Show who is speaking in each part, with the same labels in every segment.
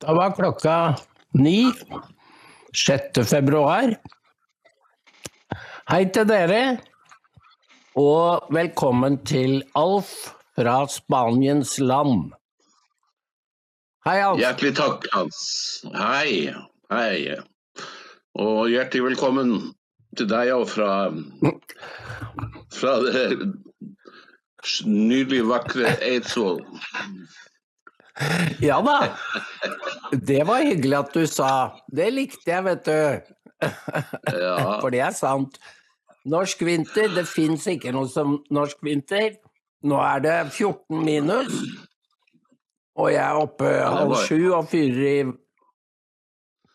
Speaker 1: Da var klokka ni 6. februar. Hei til dere, og velkommen til Alf fra Spaniens land. Hei, Alf.
Speaker 2: Hjertelig takk, Hans. Hei. Hei. Og hjertelig velkommen til deg òg fra, fra det nydelig vakre Eidsvoll.
Speaker 1: Ja da. Det var hyggelig at du sa. Det likte jeg, vet du.
Speaker 2: Ja.
Speaker 1: For det er sant. Norsk vinter, det fins ikke noe som norsk vinter. Nå er det 14 minus, og jeg er oppe halv sju og fyrer i,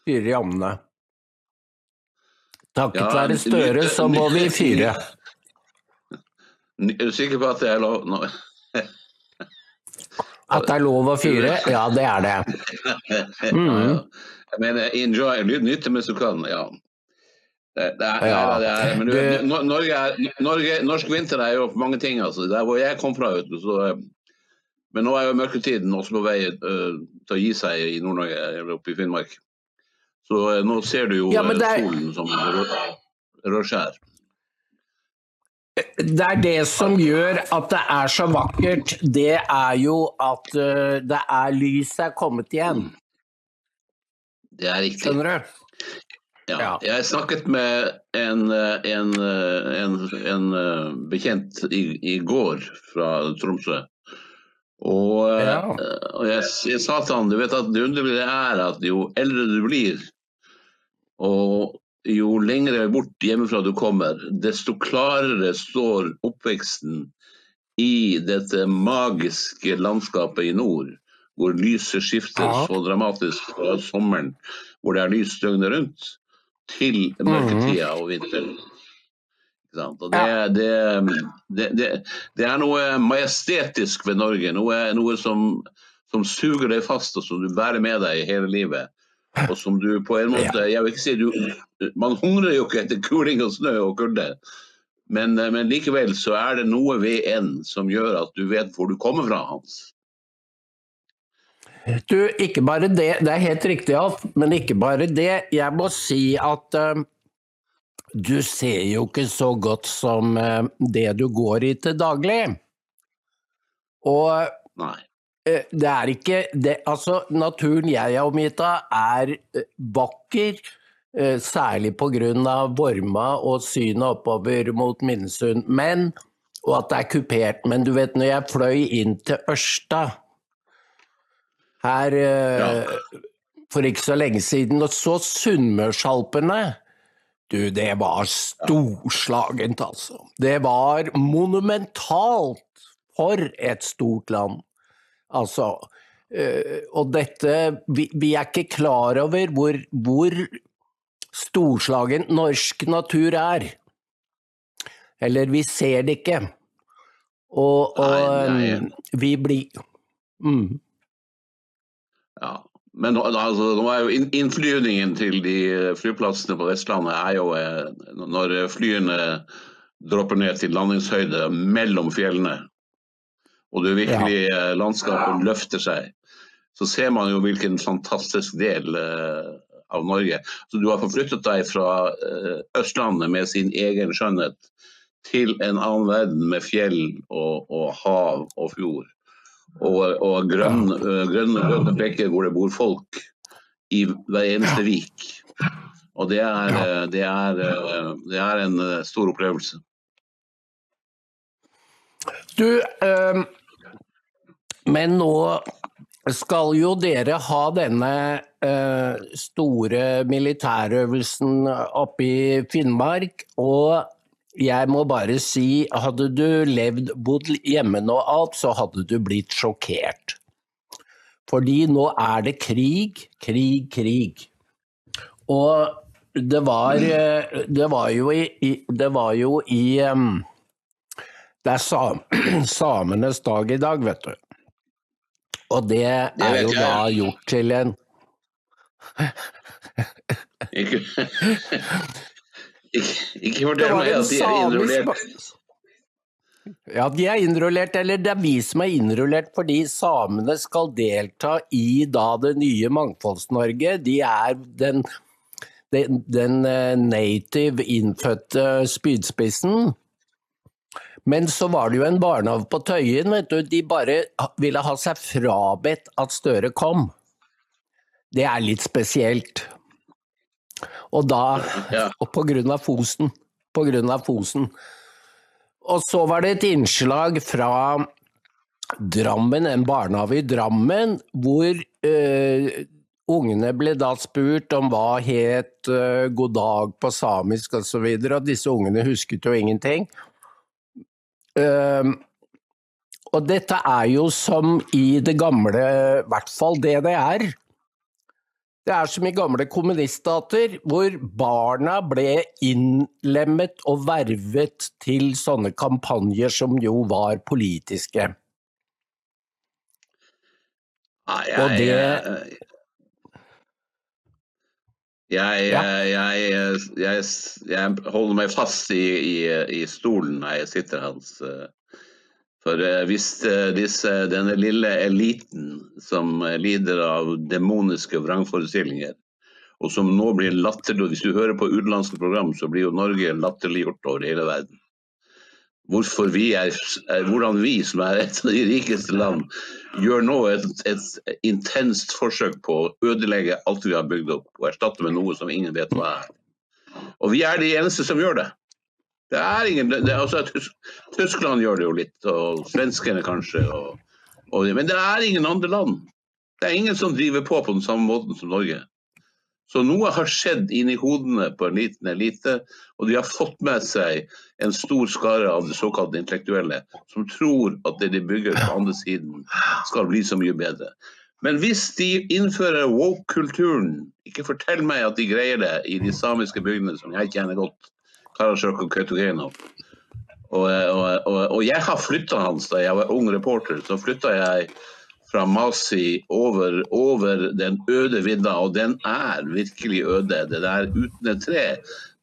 Speaker 1: fyrer i ovnene. Takket være Støre, så må vi fyre.
Speaker 2: Er du sikker på at det er lov?
Speaker 1: At det er lov å fyre? Ja, det er det.
Speaker 2: Ja, ja. Jeg mener, enjoy, nyte mens du kan. Ja. Det, det er, det er, men du, Norge er, Norge, norsk vinter er jo mange ting. Altså. Der hvor jeg kom fra, så eh, Men nå er jo mørketiden også på vei uh, til å gi seg i Nord-Norge, eller oppe i Finnmark. Så uh, nå ser du jo
Speaker 1: Ja, men er-
Speaker 2: solen som rød- rødskjær.
Speaker 1: Det er det som gjør at det er så vakkert. Det er jo at eh, det er lyset er kommet igjen.
Speaker 2: Det er riktig.
Speaker 1: Skjønner du?
Speaker 2: Ja. Jeg snakket med en, eh, en, eh, en, en eh, bekjent i, i går fra Tromsø. Og,
Speaker 1: Ja.
Speaker 2: og jeg, jeg sa til han du vet at det underlige er at jo eldre du blir, og jo lengre bort hjemmefra du kommer, desto klarere står oppveksten i dette magiske landskapet i nord, hvor lyset skifter
Speaker 1: Ja.
Speaker 2: så dramatisk fra sommeren, hvor det er lys døgnet rundt, til mørketida og vinteren. Og det, det, det, det, det er noe majestetisk ved Norge, noe, noe som, som suger deg fast og som du bærer med deg hele livet. Og som du på en måte Jeg vil ikke si du Man hungrer jo ikke etter kuling og snø og kulde. Men, men likevel så er det noe ved en som gjør at du vet hvor du kommer fra, Hans.
Speaker 1: Du, ikke bare det, det er helt riktig Alf, men ikke bare det. Jeg må si at uh, du ser jo ikke så godt som uh, det du går i til daglig. Og
Speaker 2: Nei.
Speaker 1: Eh, det er ikke det, Altså, naturen jeg er omgitt av, er eh, vakker. eh, Særlig pga. Vorma og synet oppover mot Minnesund. Men, og at det er kupert. Men du vet, når jeg fløy inn til Ørsta her ja. for ikke så lenge siden, og så Sunnmørsalpene Du, det var storslagent, altså. Det var monumentalt for et stort land. Altså, eh, og dette vi, vi er ikke klar over hvor, hvor storslagen norsk natur er. Eller vi ser det ikke. Og, og
Speaker 2: Nei, nei.
Speaker 1: eh, vi blir mm.
Speaker 2: Ja. Men altså, nå er jo innflyvningen til de flyplassene på Vestlandet er jo eh, når flyene dropper ned til landingshøyde mellom fjellene, og det virkelig ja. landskapet løfter seg, så ser man jo hvilken fantastisk del eh, av Norge. Så du har forflyttet deg fra eh, Østlandet med sin egen skjønnhet til en annen verden med fjell og, og hav og fjord. Og, og grønn, øh, grønne, grønne plekker hvor det bor folk i hver eneste vik. Og det er, det er, det er en stor opplevelse.
Speaker 1: Du, eh, men nå skal jo dere ha denne eh, store militærøvelsen oppe i Finnmark, og jeg må bare si, hadde du levd, bodd hjemme nå alt, så hadde du blitt sjokkert. Fordi nå er det krig, krig, krig. Og det var, eh, det var jo i, det var jo i um, det er sam samenes dag i dag, vet du. Og det
Speaker 2: Det
Speaker 1: er jo
Speaker 2: jeg.
Speaker 1: da gjort til en
Speaker 2: Ikke, ikke, ikke fortell meg at de er
Speaker 1: innrullert. Ja, de er innrullert, eller det er vi som er innrullert fordi samene skal delta i da det nye Mangfolds-Norge. De er den, den, den eh, native innfødte spydspissen. Men så var det jo en barnehage på Tøyen, vet du. De bare ville ha seg frabedt at Støre kom. Det er litt spesielt. Og da
Speaker 2: Ja.
Speaker 1: Og på grunn av Fosen. På grunn av Fosen. Og så var det et innslag fra Drammen, en barnehage i Drammen, hvor eh, ungene ble da spurt om hva het uh, god dag på samisk osv., og, så videre, og disse ungene husket jo ingenting. Eh, og dette er jo som i det gamle, i hvert fall DDR. Det er som i gamle kommuniststater, hvor barna ble innlemmet og vervet til sånne kampanjer som jo var politiske.
Speaker 2: Nei,
Speaker 1: Og
Speaker 2: jeg,
Speaker 1: det-
Speaker 2: jeg,
Speaker 1: Ja.
Speaker 2: jeg, jeg, jeg, holder meg fast i, i, i stolen når jeg sitter hans. eh, For eh, hvis eh, disse, denne lille eliten som lider av demoniske vrangforestillinger, og som nå blir latterliggjort Hvis du hører på utenlandske program, så blir jo Norge latterliggjort over hele verden. Vi er, hvordan vi, som er et av de rikeste land, gjør nå et, et intenst forsøk på å ødelegge alt vi har bygd opp, og erstatte med noe som ingen vet hva er. Og vi er de eneste som gjør det. Det er ingen, det, er Tyskland gjør det jo litt, og svenskene kanskje. Og, og, men det er ingen andre land. Det er ingen som driver på på den samme måten som Norge. Så noe har skjedd inni hodene på en liten elite, og de har fått med seg en stor skare av de såkalte intellektuelle som tror at det de bygger på andre siden skal bli så mye bedre. Men hvis de innfører woke-kulturen, ikke fortell meg at de greier det i de samiske bygdene som jeg kjenner godt, Karasjok og Kautokeino. Og, og, og, og jeg har flytta hans da jeg var ung reporter. Så jeg fra Masi over, over den øde vidda, og den er virkelig øde. Det er uten et tre.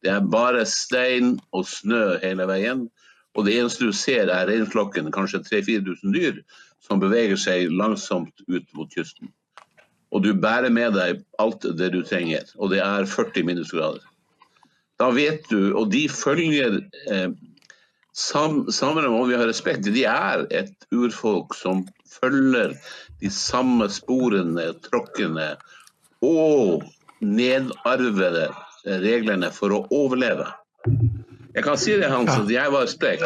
Speaker 2: Det er bare stein og snø hele veien. Og det eneste du ser er reinflokken, kanskje 3000-4000 dyr, som beveger seg langsomt ut mot kysten. Og du bærer med deg alt det du trenger, og det er 40 minusgrader. Da vet du, og de følger eh, sam, Samene må vi ha respekt De er et urfolk som følger de samme sporene, tråkkene og nedarvede reglene for å overleve. Jeg kan si det, Hans, at jeg var sprek,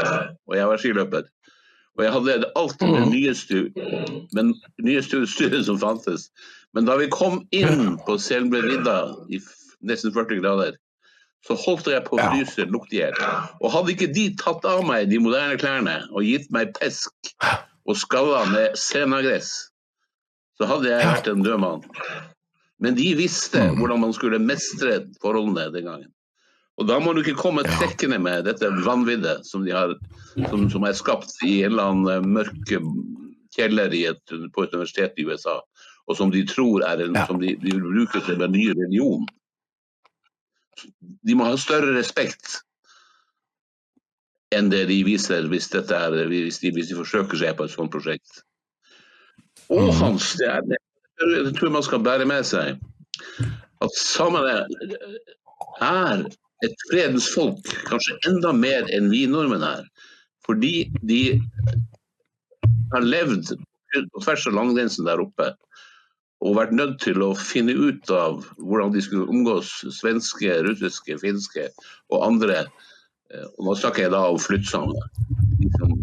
Speaker 2: og jeg var skiløper. Og jeg hadde alltid det nyeste, men nyeste utstyret som fantes. Men da vi kom inn på Selbuvidda i nesten 40 grader, så holdt jeg på å
Speaker 1: Ja.
Speaker 2: fryse i hjel. Og hadde ikke de tatt av meg de moderne klærne og gitt meg pesk og skalla med senagress, så hadde jeg vært en død mann. Men de visste hvordan man skulle mestre forholdene den gangen. Og da må du ikke komme trekkende med dette vanviddet som, de har, som, som er skapt i en eller annen eh, mørk kjeller i et, på et universitet i USA, og som de tror er en, som de, de vil bruke som en ny religion. De må ha større respekt enn det de viser hvis, er, hvis, de, hvis de forsøker seg på et sånt prosjekt. Og Hans, det, er, det tror jeg man skal bære med seg, at samene er et fredens folk, kanskje enda mer enn vi nordmenn er. Fordi de har levd på tvers av langgrensen der oppe og vært nødt til å finne ut av hvordan de skulle omgås svenske, russiske, finske og andre. Eh, Og nå snakker jeg da om flyttsamene. liksom.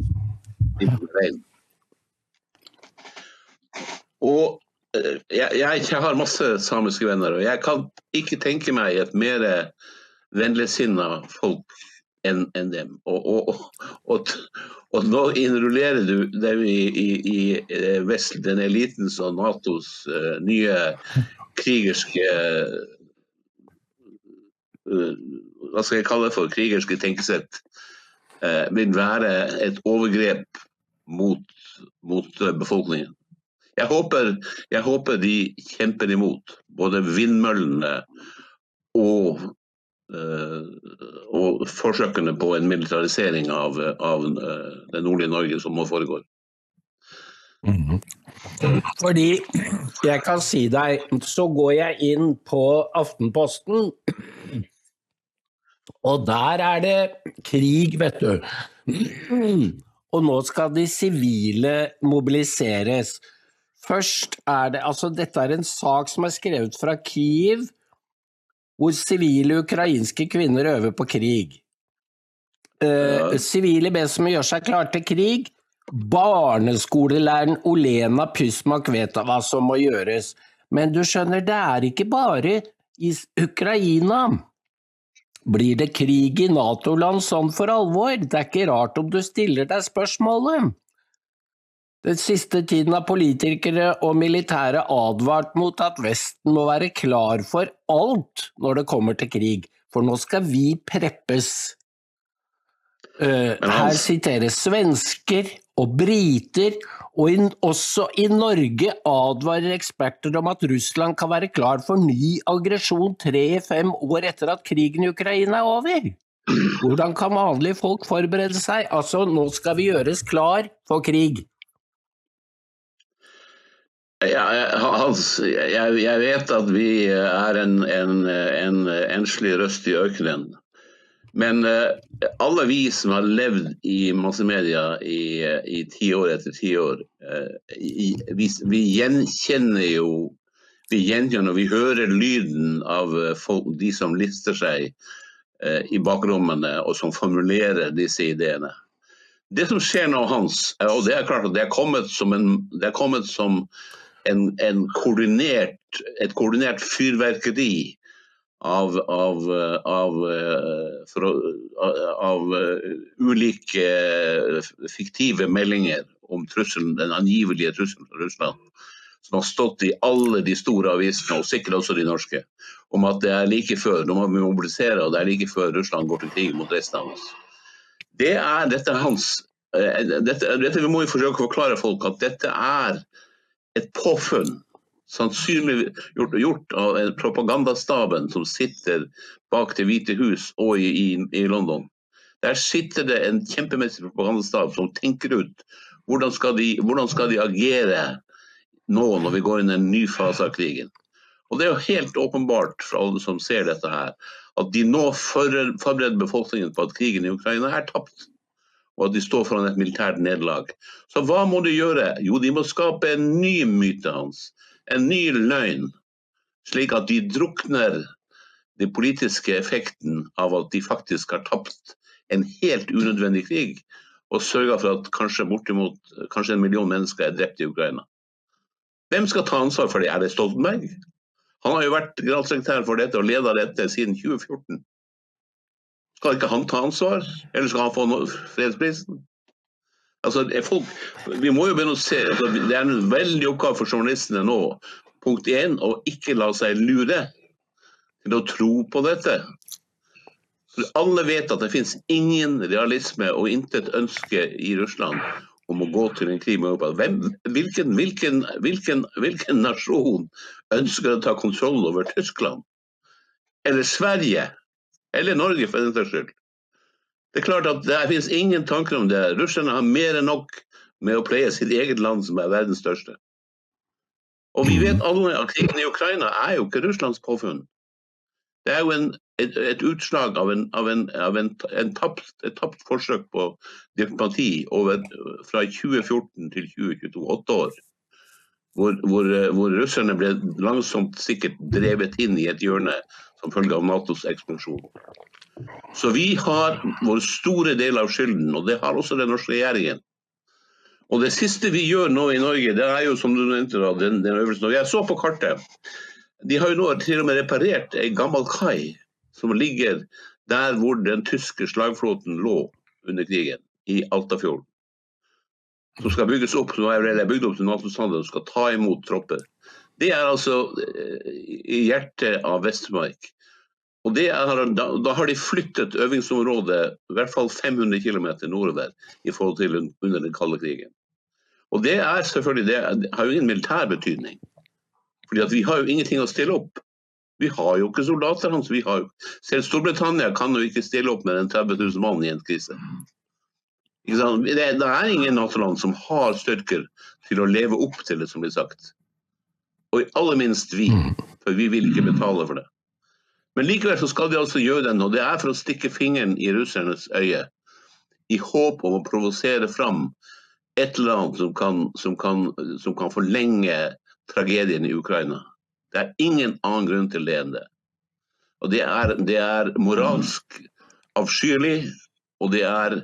Speaker 2: Og eh, jeg, jeg, jeg har masse samiske venner, og jeg kan ikke tenke meg et mer vennligsinna folk enn en dem. Og, og, og, og, nå innrullerer du dem i, i, i eh, vest, den elitens og Natos uh, nye krigerske eh, Hva skal jeg kalle det for? Krigerske tenkesett. eh, vil være et overgrep mot, mot eh, befolkningen. Jeg håper, jeg håper de kjemper imot, både vindmøllene og og forsøkene på en militarisering av, av det nordlige Norge som må foregå.
Speaker 1: Mm. Fordi jeg kan si deg, så går jeg inn på Aftenposten, og der er det krig, vet du. Og nå skal de sivile mobiliseres. Først er det Altså, dette er en sak som er skrevet fra Kiev, hvor sivile ukrainske kvinner øver på krig. Eh, sivile bes om å gjøre seg klare til krig. Barneskolelæreren Olena Pysmak vet hva som må gjøres, men du skjønner, det er ikke bare i Ukraina. Blir det krig i Nato-land sånn for alvor? Det er ikke rart om du stiller deg spørsmålet. Den siste tiden har politikere og militære advart mot at Vesten må være klar for alt når det kommer til krig, for nå skal vi preppes. Uh, her siteres svensker, og briter, og in, også i Norge advarer eksperter om at Russland kan være klar for ny aggresjon tre-fem år etter at krigen i Ukraina er over. Hvordan kan vanlige folk forberede seg? Altså, nå skal vi gjøres klar for krig.
Speaker 2: Ja, Hans, jeg, jeg, vet at vi er en, en, en enslig røst i ørkenen. Men uh, alle vi som har levd i massemedia i, i tiår etter tiår, uh, vi, vi gjenkjenner jo vi gjenkjenner, vi hører lyden av eh, folk, de som lister seg i bakrommene og som formulerer disse ideene. Det som skjer nå, Hans, og det er klart at det er kommet som, en, det er kommet som en, en koordinert, et koordinert fyrverkeri av, av, av, fra, av ulike fiktive meldinger om trusselen, den angivelige trusselen fra Russland, som har stått i alle de store avisene, og sikkert også de norske, om at det er like før, nå må vi mobilisere, og det er like før Russland går til krig mot resten av oss. Det er dette hans eh, dette, dette Vi må jo forsøke å forklare folk at dette er et påfunn sannsynlig gjort, gjort av propagandastaben som sitter bak Det hvite hus og i, i, i, London. Der sitter det en kjempemessig propagandastab som tenker ut hvordan skal, de, hvordan skal de agere nå når vi går inn i en ny fase av krigen. Og Det er jo helt åpenbart for alle som ser dette her, at de nå forbereder befolkningen på at krigen i Ukraina er tapt. Og at de står foran et militært nederlag. Så hva må de gjøre? Jo, de må skape en ny myte hans en ny løgn, slik at de drukner den politiske effekten av at de faktisk har tapt en helt unødvendig krig, og sørga for at kanskje bortimot kanskje en million mennesker er drept i Ukraina. Hvem skal ta ansvar for det? Er det Stoltenberg? Han har jo vært generalsekretær for dette og leda dette siden 2014. Skal ikke han ta ansvar, eller skal han få fredsprisen? Altså, folk, vi må jo begynne å se, altså, Det er en veldig oppgave for journalistene nå punkt én, å ikke la seg lure til å tro på dette. For alle vet at det finnes ingen realisme og intet ønske i Russland om å gå til en krig med Europa. Hvem, hvilken, hvilken, hvilken, hvilken nasjon ønsker å ta kontroll over Tyskland? Eller Sverige? Eller Norge, for den saks skyld? Det er klart at det finnes ingen tanker om det. Russerne har mer enn nok med å pleie sitt eget land, som er verdens største. Og vi vet alle at krigen i Ukraina er jo ikke Russlands påfunn. Det er jo en, et, et, utslag av, en, av, en, av tapt, et tapt forsøk på diplomati over, fra 2014 til 2022, åtte år. Hvor, hvor, hvor, russerne ble langsomt sikkert drevet inn i et hjørne som følge av Natos ekspansjon. Så vi har vår store del av skylden, og det har også den norske regjeringen. Og Det siste vi gjør nå i Norge, det er jo som du nevnte da, den, den øvelsen. Og jeg så på kartet. De har jo nå til og med reparert en gammel kai som ligger der hvor den tyske slagflåten lå under krigen, i Altafjorden. Som skal bygges opp, som er bygd opp til Nato-standard og skal ta imot tropper. Det er altså eh, i hjertet av Vestmark. Og er, da, da, har de flyttet øvingsområdet i hvert fall 500 km nordover i forhold til under den kalde krigen. Og det er selvfølgelig, det har jo ingen militær betydning. Fordi at vi har jo ingenting å stille opp. Vi har jo ikke soldater hans. Vi har jo... Selv Storbritannia kan jo ikke stille opp med en 30 000 mann i en krise. Det, det er ingen Nato-land som har styrker til å leve opp til det som blir sagt. Og aller minst vi, for vi vil ikke betale for det. Men likevel så skal de altså gjøre den, og det er for å stikke fingeren i russernes øye. I håp om å provosere fram et eller annet som kan, som kan, som kan forlenge tragedien i Ukraina. Det er ingen annen grunn til det enn det. Og det er, det er moralsk avskyelig, og det er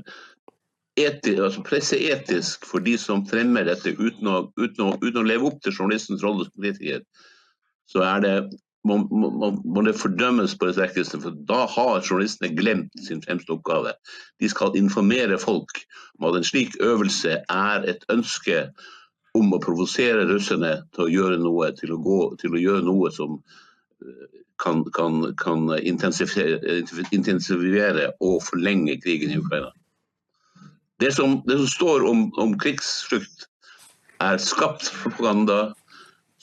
Speaker 2: etisk, altså presseetisk for de som fremmer dette uten å, uten å, uten å leve opp til journalistens rolle som politiker. Så er det, må, må, må, det fordømmes på det sterkeste, for da har journalistene glemt sin fremste oppgave. De skal informere folk om at en slik øvelse er et ønske om å provosere russerne til å gjøre noe, til å, gå, til å gjøre noe som eh, kan, kan, kan intensivere, og forlenge krigen i Ukraina. Det som, det som står om, om krigsflukt, er skapt propaganda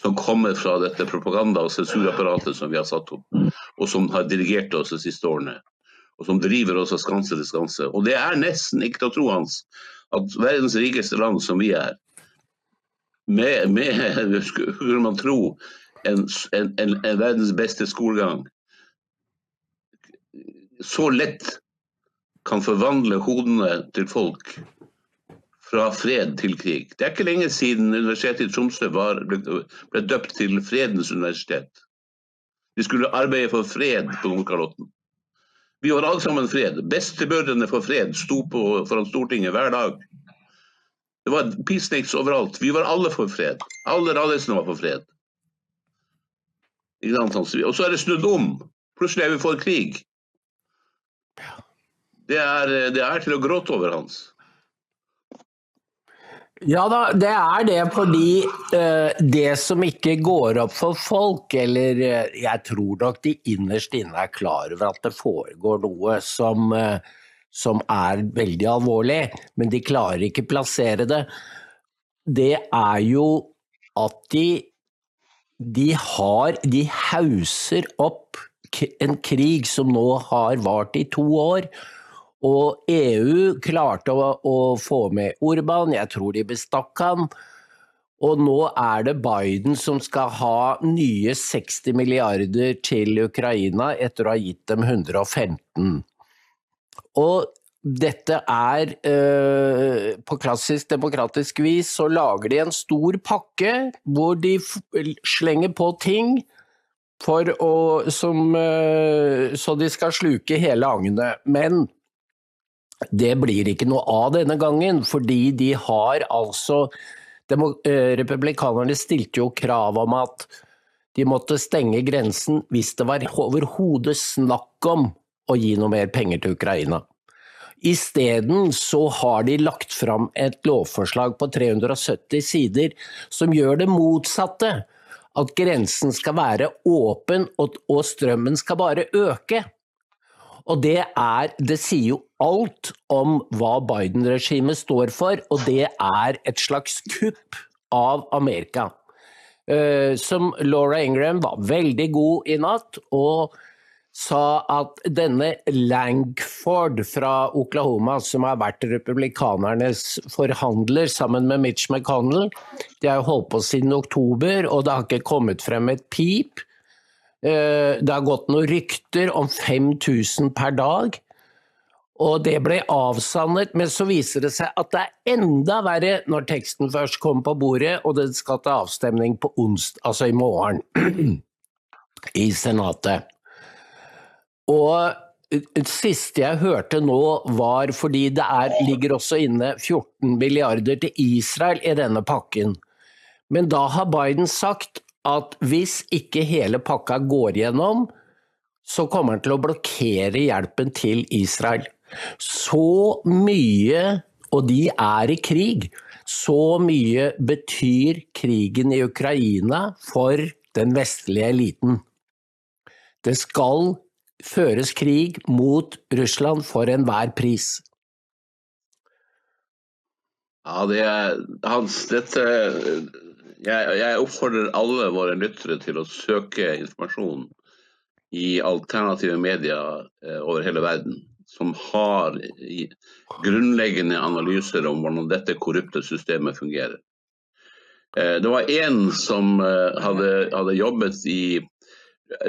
Speaker 2: som kommer fra dette propaganda- og sensurapparatet som vi har satt opp, og som har dirigert oss de siste årene. Og som driver oss av skanse til skanse. Og det er nesten ikke til å tro hans at verdens rikeste land som vi er, med, med skulle man tro, en, en, en, en, verdens beste skolegang så lett kan forvandle hodene til folk fra fred til krig. Det er ikke lenge siden Universitetet i Tromsø var, ble, ble, døpt til Fredens universitet. De skulle arbeide for fred på Nordkalotten. Vi var alle sammen fred. Bestebørdene for fred sto på, foran Stortinget hver dag. Det var peaceniks overalt. Vi var alle for fred. Alle radisene var for fred. Og så er det snudd om. Plutselig er vi for krig. Det er, det er til å gråte over, Hans.
Speaker 1: Ja da, det er det fordi uh, det som ikke går opp for folk, eller uh, jeg tror nok de innerst inne er klar over at det foregår noe som uh, som er veldig alvorlig, men de klarer ikke plassere det, det er jo at de de har De hauser opp en krig som nå har vart i to år. Og EU klarte å, å få med Orban, jeg tror de bestakk han. Og nå er det Biden som skal ha nye 60 milliarder til Ukraina etter å ha gitt dem 115. Og dette er eh, På klassisk demokratisk vis så lager de en stor pakke hvor de slenger på ting å som, eh, Så de skal sluke hele agnet. Men det blir ikke noe av denne gangen, fordi de har altså eh, Republikanerne stilte jo krav om at de måtte stenge grensen hvis det var overhodet snakk om å gi noe mer penger til Ukraina. Isteden så har de lagt fram et lovforslag på 370 sider som gjør det motsatte. At grensen skal være åpen og, strømmen skal bare øke. Og det er Det sier jo alt om hva Biden-regimet står for, og det er et slags kupp av Amerika. Uh, som Laura Ingram var veldig god i natt, og sa at denne Langford fra Oklahoma, som har vært republikanernes forhandler sammen med Mitch McConnell, de har holdt på siden oktober, og det har ikke kommet frem et pip. Eh, det har gått noen rykter om 5000 per dag. Og det ble avsannet, men så viser det seg at det er enda verre når teksten først kommer på bordet, og det skal til avstemning på onsdag, altså i morgen, i Senatet. Og det siste jeg hørte nå var fordi det er, ligger også inne 14 milliarder til Israel i denne pakken. Men da har Biden sagt at hvis ikke hele pakka går gjennom, så kommer han til å blokkere hjelpen til Israel. Så mye, og de er i krig, så mye betyr krigen i Ukraina for den vestlige eliten. Det skal føres krig mot Russland for enhver pris.
Speaker 2: Ja, det er Hans, dette jeg, jeg, oppfordrer alle våre lyttere til å søke informasjon i alternative medier eh, over hele verden som har grunnleggende analyser om hvordan dette korrupte systemet fungerer. Eh, det var én som eh, hadde, hadde, jobbet i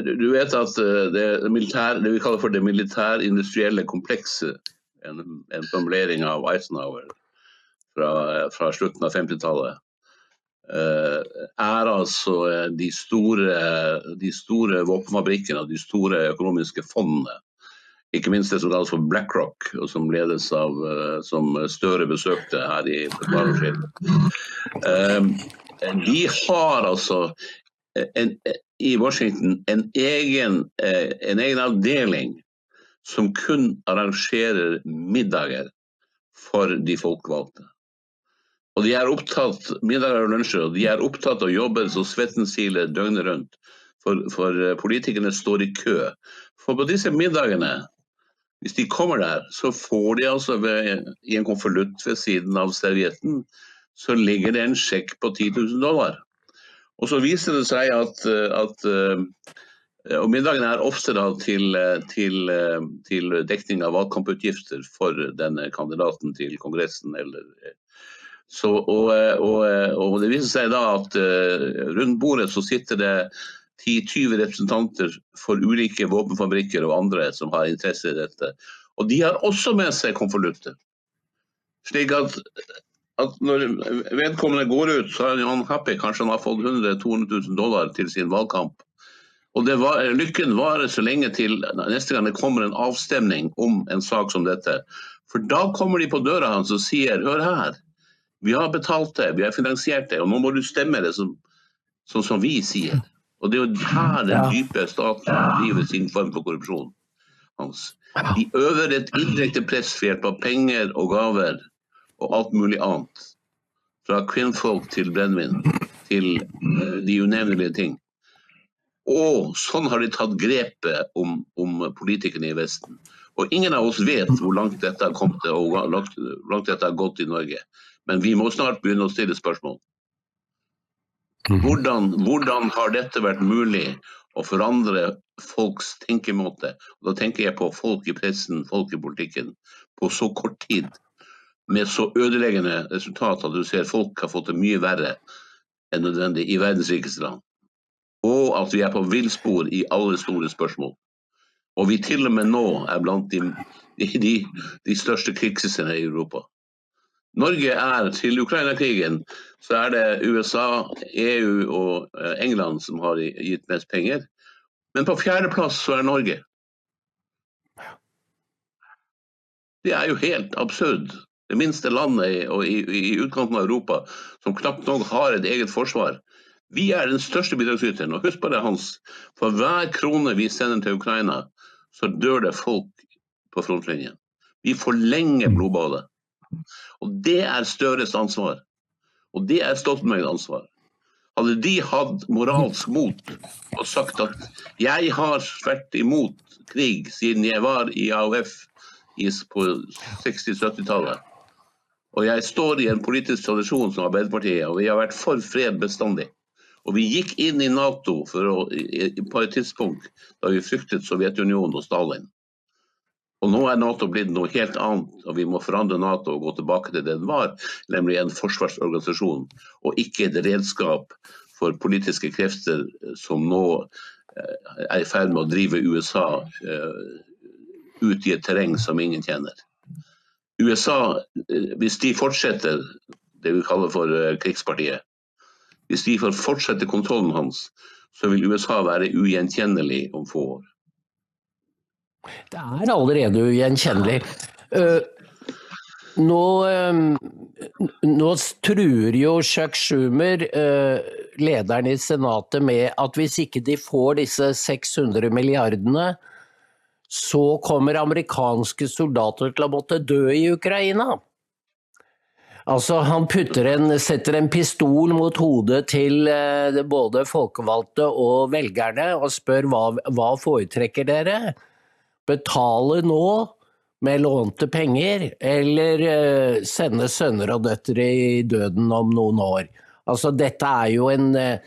Speaker 2: Du vet at det, militær, det vi kaller for det militærindustrielle komplekset, en, en formulering av Eisenhower fra, fra slutten av 50-tallet, Eh, er altså eh, de store, de store våpenfabrikkene de store økonomiske fondene. Ikke minst det som kalles for BlackRock, og som ledes av eh, som Støre besøkte her i Barnskill. De har altså en, i Washington en egen, en egen avdeling som kun arrangerer middager for de folkevalgte. Og de er opptatt middager og lunsjer, og de er opptatt av jobben jobbe så svetten siler døgnet rundt. For, for, eh, politikerne står i kø. For på disse middagene, hvis de kommer der, så får de altså ved, i en konvolutt ved siden av servietten, så ligger det en sjekk på 10 000 dollar. Og så viser det seg at, eh, at eh, og middagen er ofte til, til, til dekning av valgkamputgifter for denne kandidaten til Kongressen eller så, og, og, og, det viser seg da at uh, rundt bordet så sitter det 10-20 representanter for ulike våpenfabrikker og andre som har interesse i dette. Og de har også med seg konvolutter. Slik at, at, når vedkommende går ut, så er han happy. Kanskje han har fått 100 000-200 000 dollar til sin valgkamp. Og var, Lykken varer så lenge til neste gang det kommer en avstemning om en sak som dette. For da kommer de på døra hans og sier hør her, vi har betalt det, vi har finansiert det, og nå må du stemme det sånn som, som, vi sier. Og Det er jo her den dype staten driver sin form for korrupsjon. Hans. De øver et indirekte press ved hjelp av penger og gaver og alt mulig annet. Fra kvinnfolk til brennevin til uh, de unevnelige ting. Og sånn har de tatt grepet om, om, politikerne i Vesten. Og ingen av oss vet hvor langt dette har kommet og hvor langt, langt dette har gått i Norge. Men vi må snart begynne å stille spørsmål. Mhm. Hvordan, hvordan har dette vært mulig å forandre folks tenkemåte? Og da tenker jeg på folk i pressen, folk i politikken, på så kort tid. Med så ødeleggende resultat at du ser folk har fått det mye verre enn nødvendig i verdens rikeste land. Og at vi er på villspor i alle store spørsmål. Og vi til og med nå er blant de, de, de største krigshissene i Europa. Norge er til Ukraina-krigen, så er det USA, EU og eh, England som har gitt mest penger. Men på fjerdeplass så er Norge. Det er jo helt absurd. Det minste landet i, i, i utkanten av Europa som knapt nok har et eget forsvar. Vi er den største bidragsyteren. Og husk på det, Hans. For hver krone vi sender til Ukraina, så dør det folk på frontlinjen. Vi forlenger blodbadet. Og Det er Støres ansvar. Og det er Stoltenbergs ansvar. Hadde de hatt moralsk mot og sagt at jeg har vært imot krig siden jeg var i AUF på 60-70-tallet, og jeg står i en politisk tradisjon som Arbeiderpartiet, og vi har vært for fred bestandig. Og vi gikk inn i Nato å, på et tidspunkt da vi fryktet Sovjetunionen og Stalin. Og Nå er Nato blitt noe helt annet, og vi må forandre Nato og gå tilbake til det den var, nemlig en forsvarsorganisasjon, og ikke et redskap for politiske krefter som nå eh, er i ferd med å drive USA eh, ut i et terreng som ingen kjenner. USA, eh, hvis de fortsetter det vi kaller for krigspartiet, hvis de får fortsette kontrollen hans, så vil USA være ugjenkjennelig om få år.
Speaker 1: Det er allerede ugjenkjennelig. Uh, nå, uh, nå, truer jo Chuck Schumer, uh, lederen i Senatet, med at hvis ikke de får disse 600 milliardene, så kommer amerikanske soldater til å måtte dø i Ukraina. Altså, han en, setter en pistol mot hodet til både folkevalgte og velgerne og spør hva, hva foretrekker dere? Betale nå med lånte penger, eller uh, sende sønner og døtre i døden om noen år. Altså, dette er jo en, uh,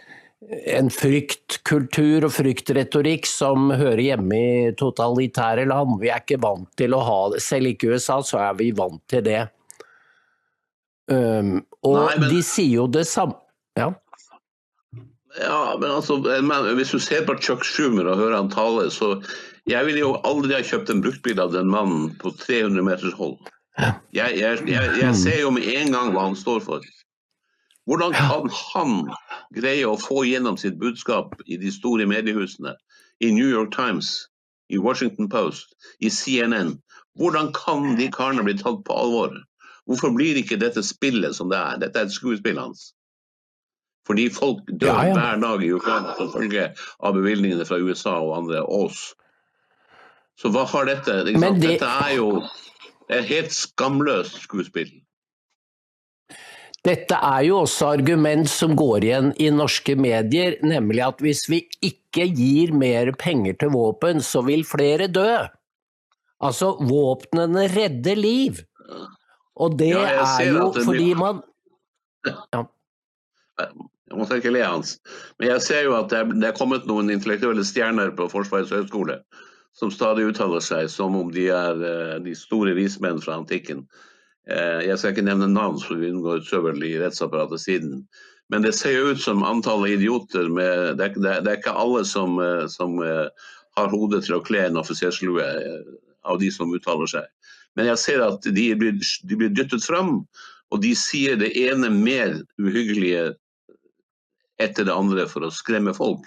Speaker 1: en fryktkultur og fryktretorikk som hører hjemme i totalitære land. Vi er ikke vant til å ha det. Selv ikke i USA så er vi vant til det. Um, og Nei, men... de sier jo det samme Ja.
Speaker 2: Ja, men altså, men Hvis du ser på Chuck Schumer og hører han tale, så Jeg ville jo aldri ha kjøpt en bruktbil av den mannen på 300 meters hold. Jeg, jeg, jeg, jeg ser jo med en gang hva han står for. Hvordan kan han greie å få gjennom sitt budskap i de store mediehusene, i New York Times, i Washington Post, i CNN? Hvordan kan de karene bli tatt på alvor? Hvorfor blir ikke dette spillet som det er? Dette er et skuespill hans. Fordi folk dør ja, ja. hver dag i Ukraina som følge av bevilgningene fra USA og andre oss. Så hva har dette det... Dette er jo et helt skamløst skuespill.
Speaker 1: Dette er jo også argument som går igjen i norske medier, nemlig at hvis vi ikke gir mer penger til våpen, så vil flere dø. Altså, våpnene redder liv. Og det ja, er jo det fordi man
Speaker 2: ja. Jeg må ikke le hans. Men jeg ser jo at det er kommet noen intellektuelle stjerner på Forsvarets høgskole som stadig uttaler seg som om de er eh, de store vismenn fra antikken. Eh, jeg skal ikke nevne navn, for vi unngår søvel i rettsapparatet siden. Men det ser jo ut som antallet idioter med Det det er, det er ikke alle som, eh, som, har hodet til å kle en offiserslue av de som uttaler seg. Men jeg ser at de blir, de blir dyttet fram, og de sier det ene mer uhyggelige etter det andre for å skremme folk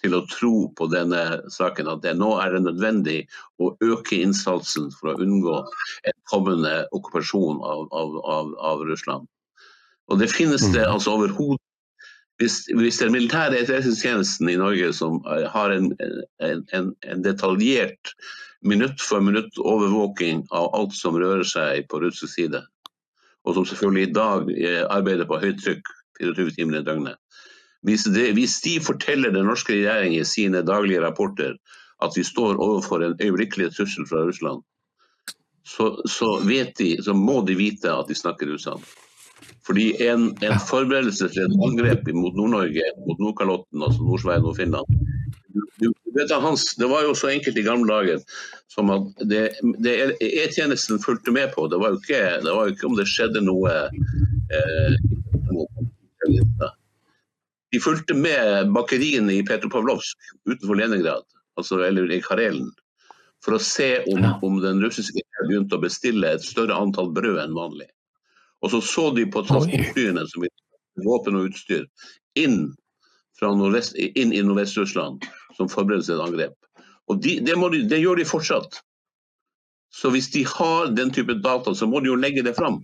Speaker 2: til å tro på denne saken, at det, nå er det nødvendig å øke innsatsen for å unngå en kommende okkupasjon av, av, av, av Russland. Og det finnes det mm. altså overhodet hvis, hvis den militære etterretningstjenesten i Norge som eh, har en, en, en, detaljert minutt for minutt overvåking av alt som rører seg på russisk side, og som selvfølgelig i dag eh, arbeider på høyt trykk 24 timer i døgnet, hvis, det, hvis de forteller den norske regjeringen i sine daglige rapporter at vi står overfor en øyeblikkelig trussel fra Russland, så, så, de, så, må de vite at de snakker usant. Fordi en, en forberedelse til et angrep mot Nord-Norge, mot Nordkalotten, altså Nord-Sverige og Finland du, vet, Hans, Det var jo så enkelt i gamle dager som at det, det E-tjenesten fulgte med på. Det var, jo ikke, det var jo ikke om det skjedde noe eh, de fulgte med bakeriene i Petropavlovsk utenfor Leningrad, altså, eller i Karelen, for å se om, om den russiske begynte å bestille et større antall brød enn vanlig. Og så så de på transportflyene som våpen og utstyr inn, nordvest, inn i Nordvest-Russland som forberedelse til et angrep. Og de, det, de, det, gjør de fortsatt. Så hvis de har den type data, så må de jo legge det fram.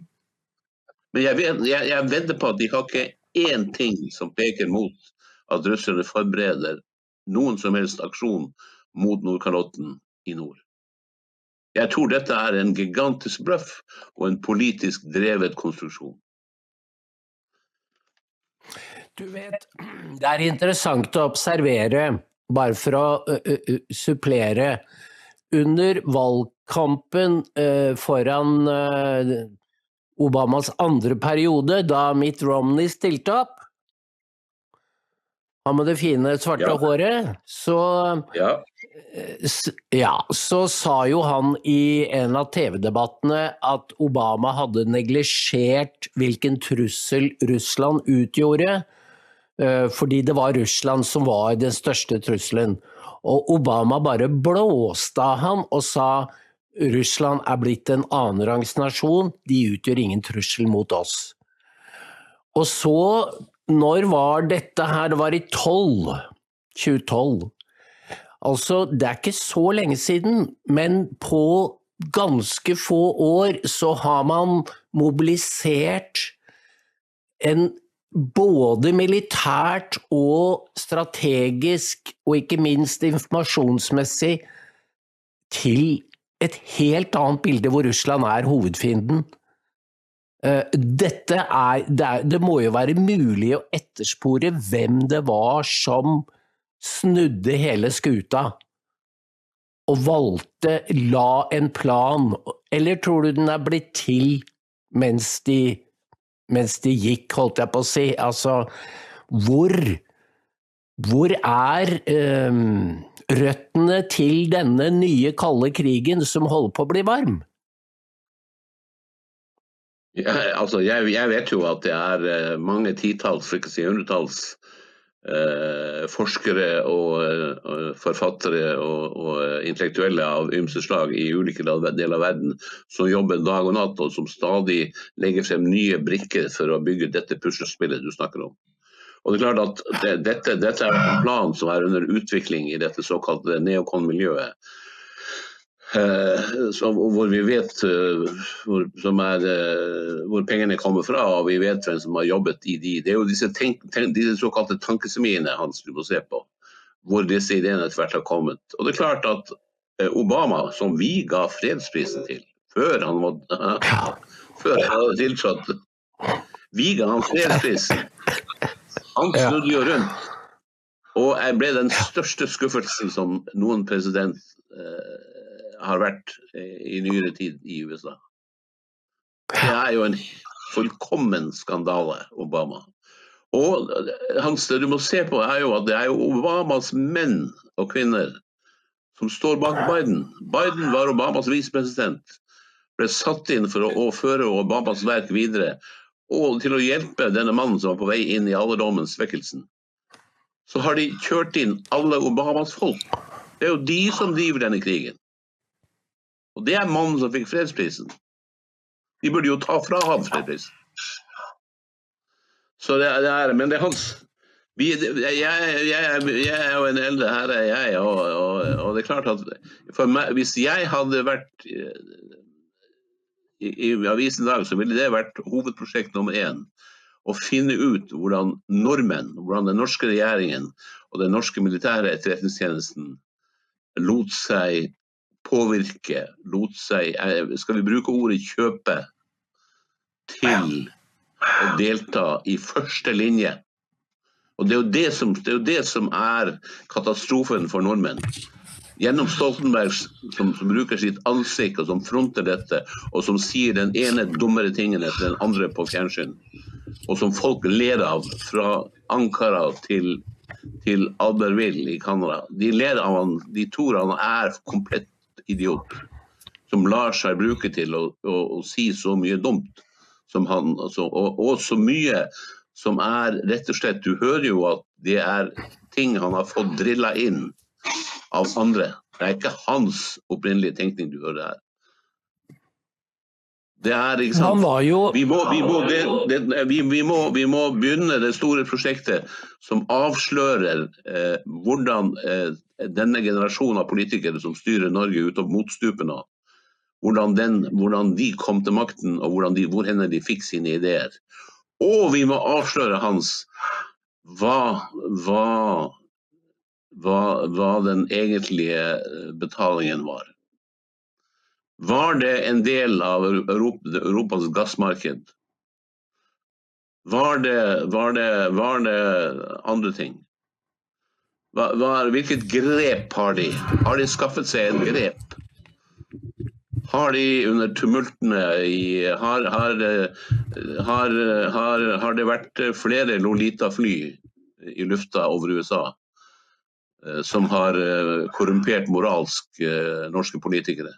Speaker 2: Men jeg, vet, jeg, jeg vedder på at de har ikke én ting som peker mot at russerne forbereder noen som helst aksjon mot Nordkalotten i nord. Jeg tror dette er en gigantisk bløff og en politisk drevet konstruksjon.
Speaker 1: Du vet, det er interessant å observere, bare for å uh, uh, supplere. Under valgkampen uh, foran Obamas andre periode, da Mitt Romney stilte opp. Han med det fine, svarte ja. håret. Så ja. ja. Så sa jo han i en av TV-debattene at Obama hadde neglisjert hvilken trussel Russland utgjorde, eh, fordi det var Russland som var den største trusselen. Og Obama bare blåste av ham og sa Russland er blitt en annenrangs nasjon, de utgjør ingen trussel mot oss. Og så, når var dette her? Det var i 12, 2012. Altså, det er ikke så lenge siden, men på ganske få år så har man mobilisert en både militært og strategisk, og ikke minst informasjonsmessig, til et helt annet bilde hvor Russland er hovedfienden. Eh, dette er det, er det, må jo være mulig å etterspore hvem det var som snudde hele skuta og valgte, la en plan, eller tror du den er blitt til mens de, mens de gikk, holdt jeg på å si? Altså, hvor hvor er eh, røttene til denne nye kalde krigen som holder på å bli varm?
Speaker 2: Ja, altså, jeg, jeg, vet jo at det er eh, mange titalls, for ikke å si hundretalls, eh, forskere og, og, eh, forfattere og, og, eh, intellektuelle av ymse slag i ulike deler av verden som jobber dag og natt, og som stadig legger frem nye brikker for å bygge dette puslespillet du snakker om. Og det er klart at det, dette, dette, er en plan som er under utvikling i dette såkalte neokon-miljøet. Eh, hvor vi vet uh, hvor, er, uh, hvor, pengene kommer fra, og vi vet hvem som har jobbet i de. Det er jo disse, tenk, tenk, disse såkalte tankesemiene hans du må se på, hvor disse ideene etter hvert har kommet. Og det er klart at uh, Obama, som vi ga fredsprisen til før han, må, før han hadde tiltrådt, vi ga han fredsprisen. Han snudde jo rundt. Og jeg ble den største skuffelsen som noen president eh, har vært i nyere tid i USA. Det er jo en fullkommen skandale, Obama. Og eh, hans, det du må se på, er jo at det er jo Obamas menn og kvinner som står bak Biden. Biden var Obamas visepresident. Ble satt inn for å føre Obamas verk videre og til å hjelpe denne mannen som var på vei inn i alderdommen, svekkelsen, så har de kjørt inn alle Obamas folk. Det er jo de som driver denne krigen. Og det er mannen som fikk fredsprisen. De burde jo ta fra ham fredsprisen. Så det, det er, men det er hans vi, jeg, jeg, er jo en eldre herre, jeg, og, og, og, det er klart at meg, hvis jeg hadde vært i, i avisen i dag så ville det vært hovedprosjekt nummer én. Å finne ut hvordan nordmenn, hvordan den norske regjeringen og den norske militære etterretningstjenesten lot seg påvirke, lot seg eh, Skal vi bruke ordet kjøpe til å delta i første linje? Og Det er jo det som, det er, det som er katastrofen for nordmenn gjennom Stoltenberg, som, som, bruker sitt ansikt og som fronter dette, og som sier den ene dummere tingen etter den andre på fjernsyn, og som folk ler av fra Ankara til, til Albertville i Canada. De ler av han, de tror han er komplett idiot, som lar seg bruke til å, å, å si så mye dumt som han, altså, og, og så mye som er rett og slett Du hører jo at det er ting han har fått drilla inn av andre. Det er ikke hans opprinnelige tenkning du hører her. Det er, ikke sant? Jo... Vi, må, vi, må, det, det, vi, vi, må, vi, må, begynne det store prosjektet som avslører eh, hvordan eh, denne generasjonen av politikere som styrer Norge utover motstupen nå, hvordan, den, hvordan, de kom til makten og hvordan de, hvor de fikk sine ideer. Og vi må avsløre hans hva, hva hva, hva den egentlige eh, betalingen var. Var det en del av Europa, Europas gassmarked? Var det, var det, var det andre ting? Hva, hvilket grep har de? Har de skaffet seg et grep? Har de under tumultene i Har, har, har, har det vært flere Lolita-fly i lufta over USA? Eh, som har eh, korrumpert moralsk eh, norske politikere.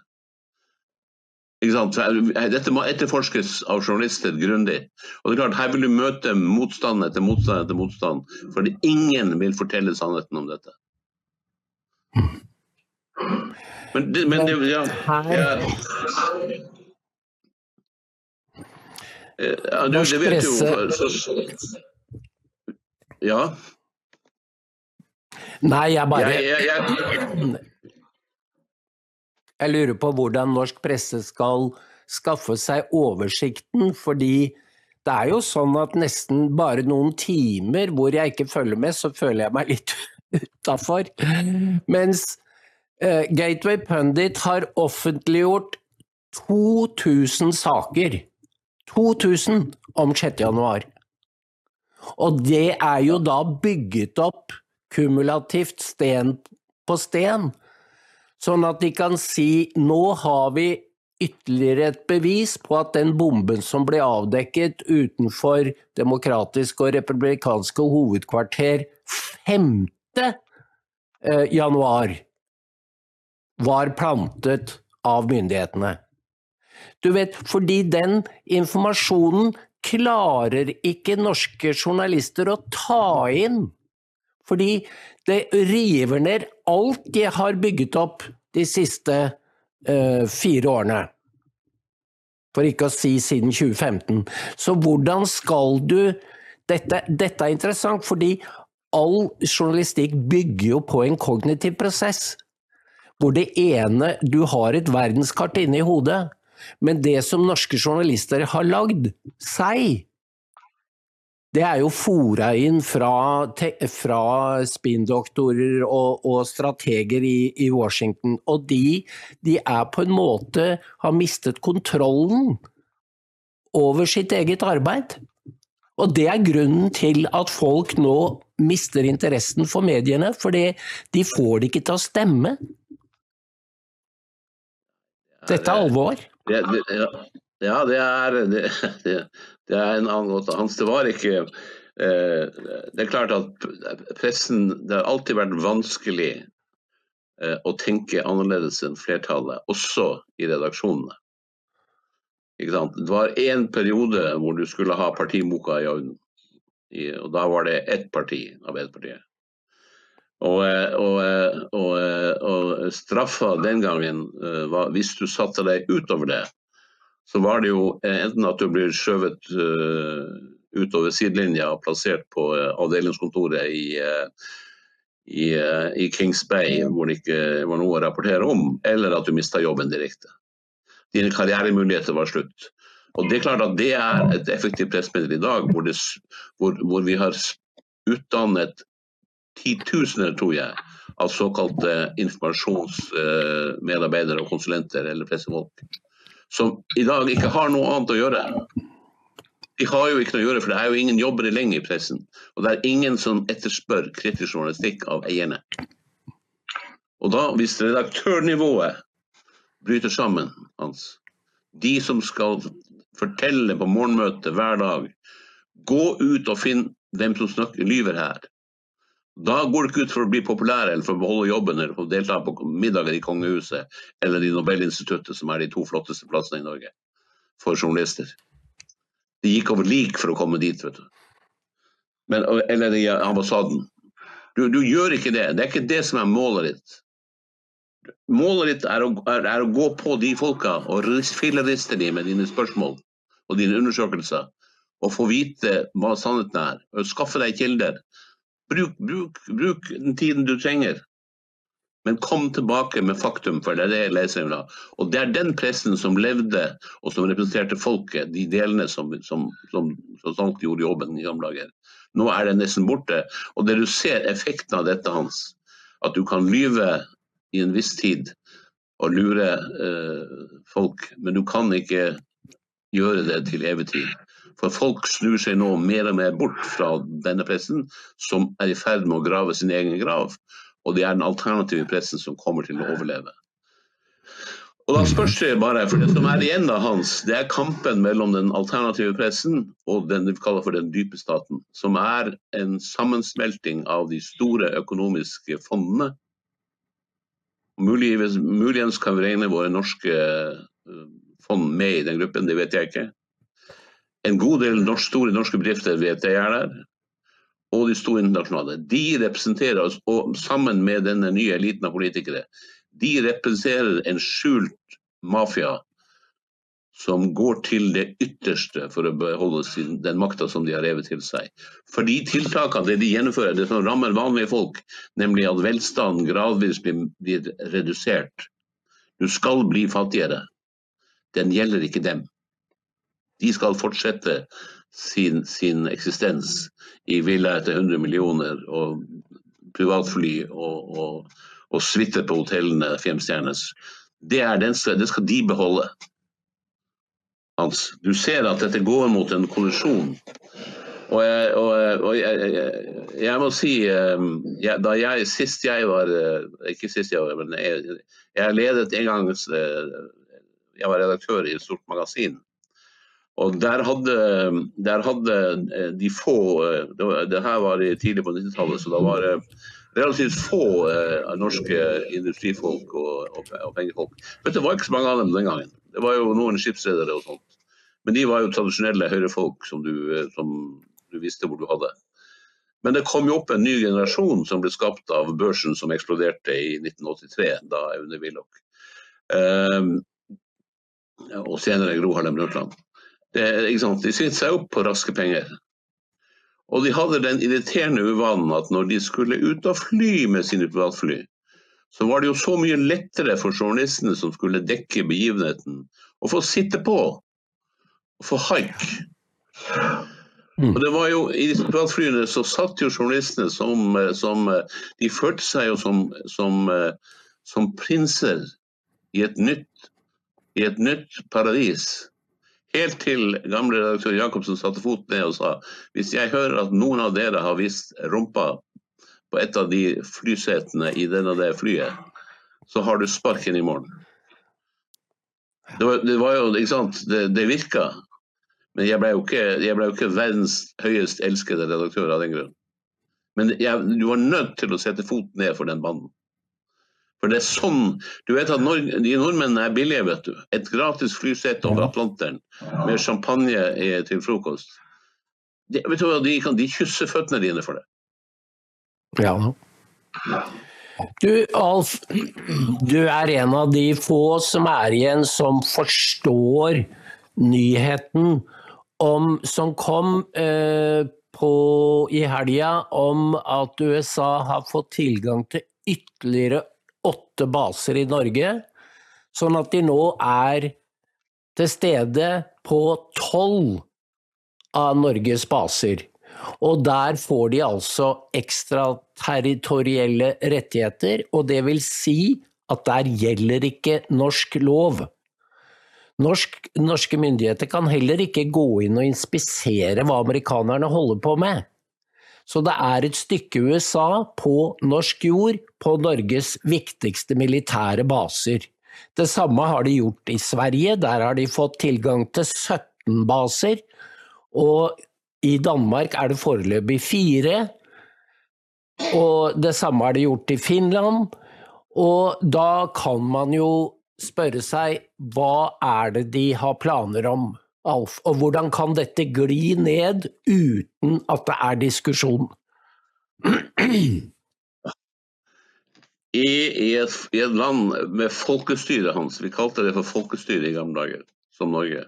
Speaker 2: Dette må etterforskes av journalister grundig. Og det er klart, Her vil du møte motstand etter motstand etter motstand, fordi ingen vil fortelle sannheten om dette. Men, det, men det, ja, ja. ja du, det vet jo så, Ja.
Speaker 1: Nei, jeg bare jeg, jeg, jeg... jeg, lurer på hvordan norsk presse skal skaffe seg oversikten, fordi det er jo sånn at nesten bare noen timer hvor jeg ikke følger med, så føler jeg meg litt utafor. Mens uh, Gateway Pundit har offentliggjort 2000 saker. 2000 om 6. januar. Og det er jo da bygget opp kumulativt sten på sten, sånn at de kan si nå har vi ytterligere et bevis på at den bomben som ble avdekket utenfor demokratiske og republikanske hovedkvarter 15 eh, januar var plantet av myndighetene. Du vet, fordi den informasjonen klarer ikke norske journalister å ta inn. Fordi det river ned alt de har bygget opp de siste uh, fire årene. For ikke å si siden 2015. Så hvordan skal du dette, dette er interessant, fordi all journalistikk bygger jo på en kognitiv prosess. Hvor det ene Du har et verdenskart inne i hodet, men det som norske journalister har lagd seg, det er jo fora inn fra, fra spinndoktorer og, og, strateger i, i Washington. Og de, de, er på en måte har mistet kontrollen over sitt eget arbeid. Og det er grunnen til at folk nå mister interessen for mediene, for de får det ikke til å stemme. Dette er alvor.
Speaker 2: Ja, det, ja. ja, det er, det, det er en annen måte. Hans, det var ikke eh, Det er klart at pressen Det har alltid vært vanskelig eh, å tenke annerledes enn flertallet, også i redaksjonene. Det var én periode hvor du skulle ha partimoka i orden. Og da var det ett parti, Arbeiderpartiet. Og, eh, og, og, og straffa den gangen var hvis du satte deg utover det, så var det jo eh, enten at du blir skjøvet uh, utover sidelinja og plassert på uh, avdelingskontoret i, i, i, Kings Bay, hvor det ikke var noe å rapportere om, eller at du mista jobben direkte. Dine karrieremuligheter var slutt. Og Det er klart at det er et effektivt pressmiddel i dag, hvor, det, hvor, hvor vi har utdannet titusener, tror jeg, av såkalte informasjonsmedarbeidere og konsulenter eller pressefolk som i dag ikke har noe annet å gjøre. De har jo ikke noe å gjøre, for det er jo ingen jobber lenger i pressen. Og det er ingen som etterspør kritisk journalistikk av eierne. Og da, hvis redaktørnivået bryter sammen, Hans, de som skal fortelle på morgenmøtet hver dag, gå ut og finn hvem som snakker, lyver her. Da går du ikke ut for å bli populær eller for å beholde jobben eller for å delta på middager i kongehuset eller i Nobelinstituttet, som er de to flotteste plassene i Norge for journalister. De gikk over lik for å komme dit, vet du. Men, eller i ambassaden. Du, du, gjør ikke det. Det er ikke det som er målet ditt. Målet ditt er å, er, er å gå på de folka og filleriste dem med dine spørsmål og dine undersøkelser. Og få vite hva sannheten er. Og skaffe deg kilder Bruk, bruk, bruk, den tiden du trenger. Men kom tilbake med faktum, for det er det jeg leser ha. Og det er den pressen som levde, og som representerte folket, de delene som, som, som, som gjorde jobben i gamle dager. Nå er det nesten borte. Og det du ser effekten av dette, Hans, at du kan lyve i en viss tid og lure eh, folk, men du kan ikke gjøre det til evig tid. For folk snur seg nå mer og mer bort fra denne pressen, som er i ferd med å grave sin egen grav. Og det er den alternative pressen som kommer til å overleve. Og da spørs det bare, for Det som er igjen da, Hans, det er kampen mellom den alternative pressen og den vi kaller for den dype staten. Som er en sammensmelting av de store økonomiske fondene. Muligens, kan vi regne våre norske eh, fond med i den gruppen, det vet jeg ikke. En god del norsk, store norske bedrifter vet jeg er der, og de store internasjonale. De representerer oss, og sammen med denne nye eliten av politikere, de representerer en skjult mafia som går til det ytterste for å beholde sin, den makta som de har revet til seg. For de tiltakene det de gjennomfører, det som rammer vanlige folk, nemlig at velstanden gradvis blir, blir redusert. Du skal bli fattigere. Den gjelder ikke dem de skal fortsette sin, sin eksistens i villa etter 100 millioner og privatfly og, og, og suite på hotellene femstjerners. Det, det skal de beholde. Hans, du ser at dette går mot en kollisjon. Og jeg, og, og jeg, jeg, jeg må si eh, Da jeg sist jeg var eh, Ikke sist jeg var, men jeg ledet en gang eh, Jeg var redaktør i et stort magasin. Og der hadde, der hadde, eh, de få eh, Det, her var tidlig på 90-tallet, så da var relativt få eh, norske industrifolk og, og, og, pengefolk. Men det var ikke så mange av dem den gangen. Det var jo noen skipsredere og sånt. Men de var jo tradisjonelle høyrefolk som du, eh, som du visste hvor du hadde. Men det kom jo opp en ny generasjon som ble skapt av børsen som eksploderte i 1983, da Aune Willoch. Eh, og senere Gro Harlem Brundtland. De svingte seg opp på raske penger. Og de hadde den irriterende uvanen at når de skulle ut og fly med sine privatfly, så var det jo så mye lettere for journalistene som skulle dekke begivenheten, å få sitte på og få haik. Mm. Og det var jo, I disse privatflyene så satt jo journalistene som, som De følte seg jo som, som, som prinser i et nytt, i et nytt paradis. Helt til gamle redaktør Jacobsen satte foten ned og sa hvis jeg hører at noen av dere har vist rumpa på et av de flysetene i denne det flyet, så har du sparken i morgen. Det var, det var jo, ikke sant, det, det virka. Men jeg ble, jo ikke, ble jo ikke verdens høyest elskede redaktør av den grunn. Men jeg, du var nødt til å sette foten ned for den banden. For det er sånn Du vet at nord, de nordmennene er billige, vet du. Et gratis flysett over Atlanteren med champagne til frokost. De, vet du hva, de kan de kysse føttene dine for det.
Speaker 1: Ja. Du Alf, du er en av de få som er igjen som forstår nyheten om, som kom eh, på, i helga om at USA har fått tilgang til ytterligere åtte baser i Norge, sånn at de nå er til stede på tolv av Norges baser. Og der får de altså ekstraterritorielle rettigheter, og det vil si at der gjelder ikke norsk lov. Norsk, norske myndigheter kan heller ikke gå inn og inspisere hva amerikanerne holder på med. Så det er et stykke USA på norsk jord på Norges viktigste militære baser. Det samme har de gjort i Sverige, der har de fått tilgang til 17 baser. Og i Danmark er det foreløpig fire. Og det samme har de gjort i Finland. Og da kan man jo spørre seg hva er det de har planer om? Alf, og hvordan kan dette gli ned uten at det er diskusjon?
Speaker 2: I, i, et, I, et, land med folkestyret hans, vi kalte det for folkestyre i gamle dager, som Norge,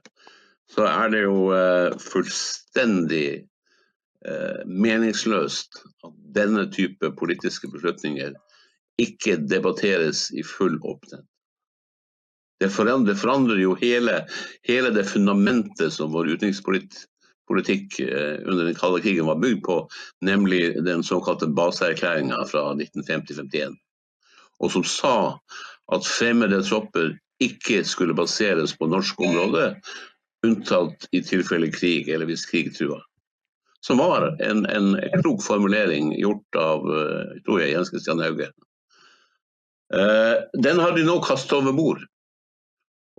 Speaker 2: så er det jo eh, fullstendig eh, meningsløst at denne type politiske beslutninger ikke debatteres i full åpenhet. Det forandrer, forandrer jo hele, hele, det fundamentet som vår utenrikspolitikk eh, under den kalde krigen var bygd på, nemlig den såkalte baseerklæringa fra 1950-51. Og som sa at fremmede tropper ikke skulle baseres på norsk område, unntatt i tilfelle krig, eller hvis krig trua. Som var en, en klok formulering gjort av eh, tror jeg, Jens Christian Hauge. Uh, den har de nå kastet over bord.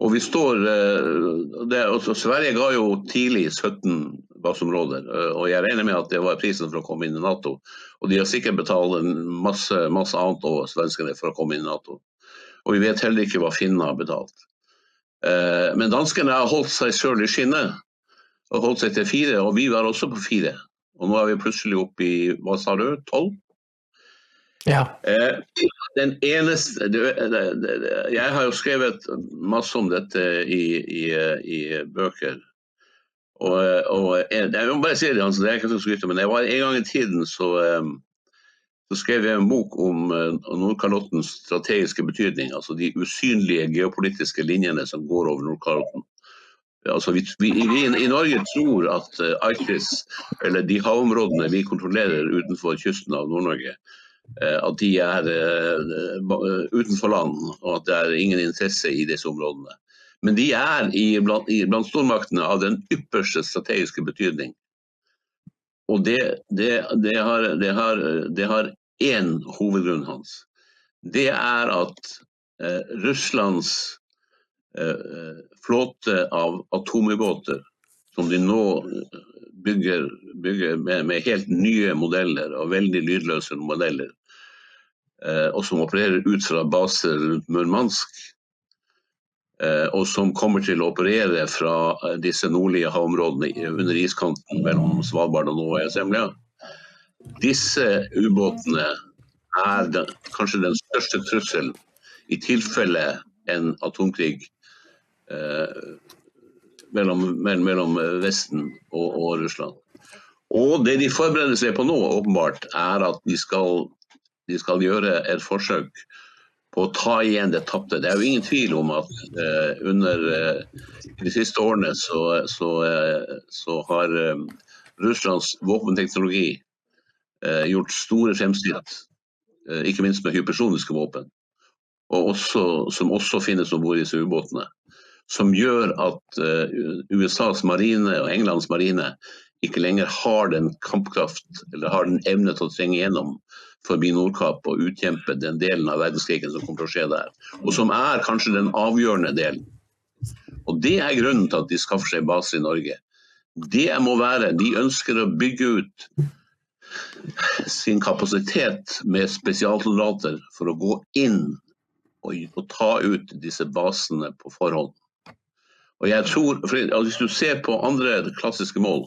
Speaker 2: Og vi står, eh, det, altså Sverige ga jo tidlig 17 baseområder, eh, og jeg regner med at det var prisen for å komme inn i Nato. Og de har sikkert betalt masse, masse annet over svenskene for å komme inn i Nato. Og vi vet heller ikke hva finnene har betalt. Eh, men danskene har holdt seg sjøl i skinnet og holdt seg til fire, og vi var også på fire. Og nå er vi plutselig oppe i hva sa du, tolv?
Speaker 1: Ja.
Speaker 2: Eh, den eneste Jeg har jo skrevet masse om dette i, i, i bøker. Og, og jeg, jeg må bare si det, altså, det er ikke så skryte, men jeg var en gang i tiden så, eh, så skrev jeg en bok om eh, Nordkalottens strategiske betydning. Altså de usynlige geopolitiske linjene som går over Nordkalotten. Altså, vi, vi, vi, I Norge tror at Arktis, eller de havområdene vi kontrollerer utenfor kysten av Nord-Norge, Eh, at de er eh, utenfor land, og at det er ingen interesse i disse områdene. Men de er i, blant, i, blant stormaktene av den ypperste strategiske betydning. Og det, det, det, har, det, har, det har én hovedgrunn hans. Det er at eh, Russlands eh, flåte av atomubåter, som de nå bygger, bygger med, med, helt nye modeller og veldig lydløse modeller, og som opererer ut fra baser rundt Murmansk. Og som kommer til å operere fra disse nordlige havområdene under iskanten mellom Svalbard og Nova Semlia. Disse ubåtene er den, kanskje den største trusselen i tilfelle en atomkrig eh, mellom, mellom, Vesten og, og, Russland. Og det de forbereder seg på nå, åpenbart, er at de skal, de skal gjøre et forsøk på å ta igjen det tapte. Det er jo ingen tvil om at eh, under eh, de siste årene så, så, eh, så har eh, Russlands våpenteknologi eh, gjort store fremskritt, ikke minst med hypersoniske våpen også, som også finnes om bord i disse ubåtene. Som gjør at uh, USAs marine og Englands marine ikke lenger har den kampkraft eller har den evne til å trenge gjennom forbi Nordkapp og utkjempe den delen av verdenskrigen som kommer til å skje der. Og som er kanskje den avgjørende delen. Og Det er grunnen til at de skaffer seg baser i Norge. Det må være De ønsker å bygge ut sin kapasitet med spesialsoldater for å gå inn og, ta ut disse basene på forhånd. Og jeg tror, for Hvis du ser på andre klassiske mål,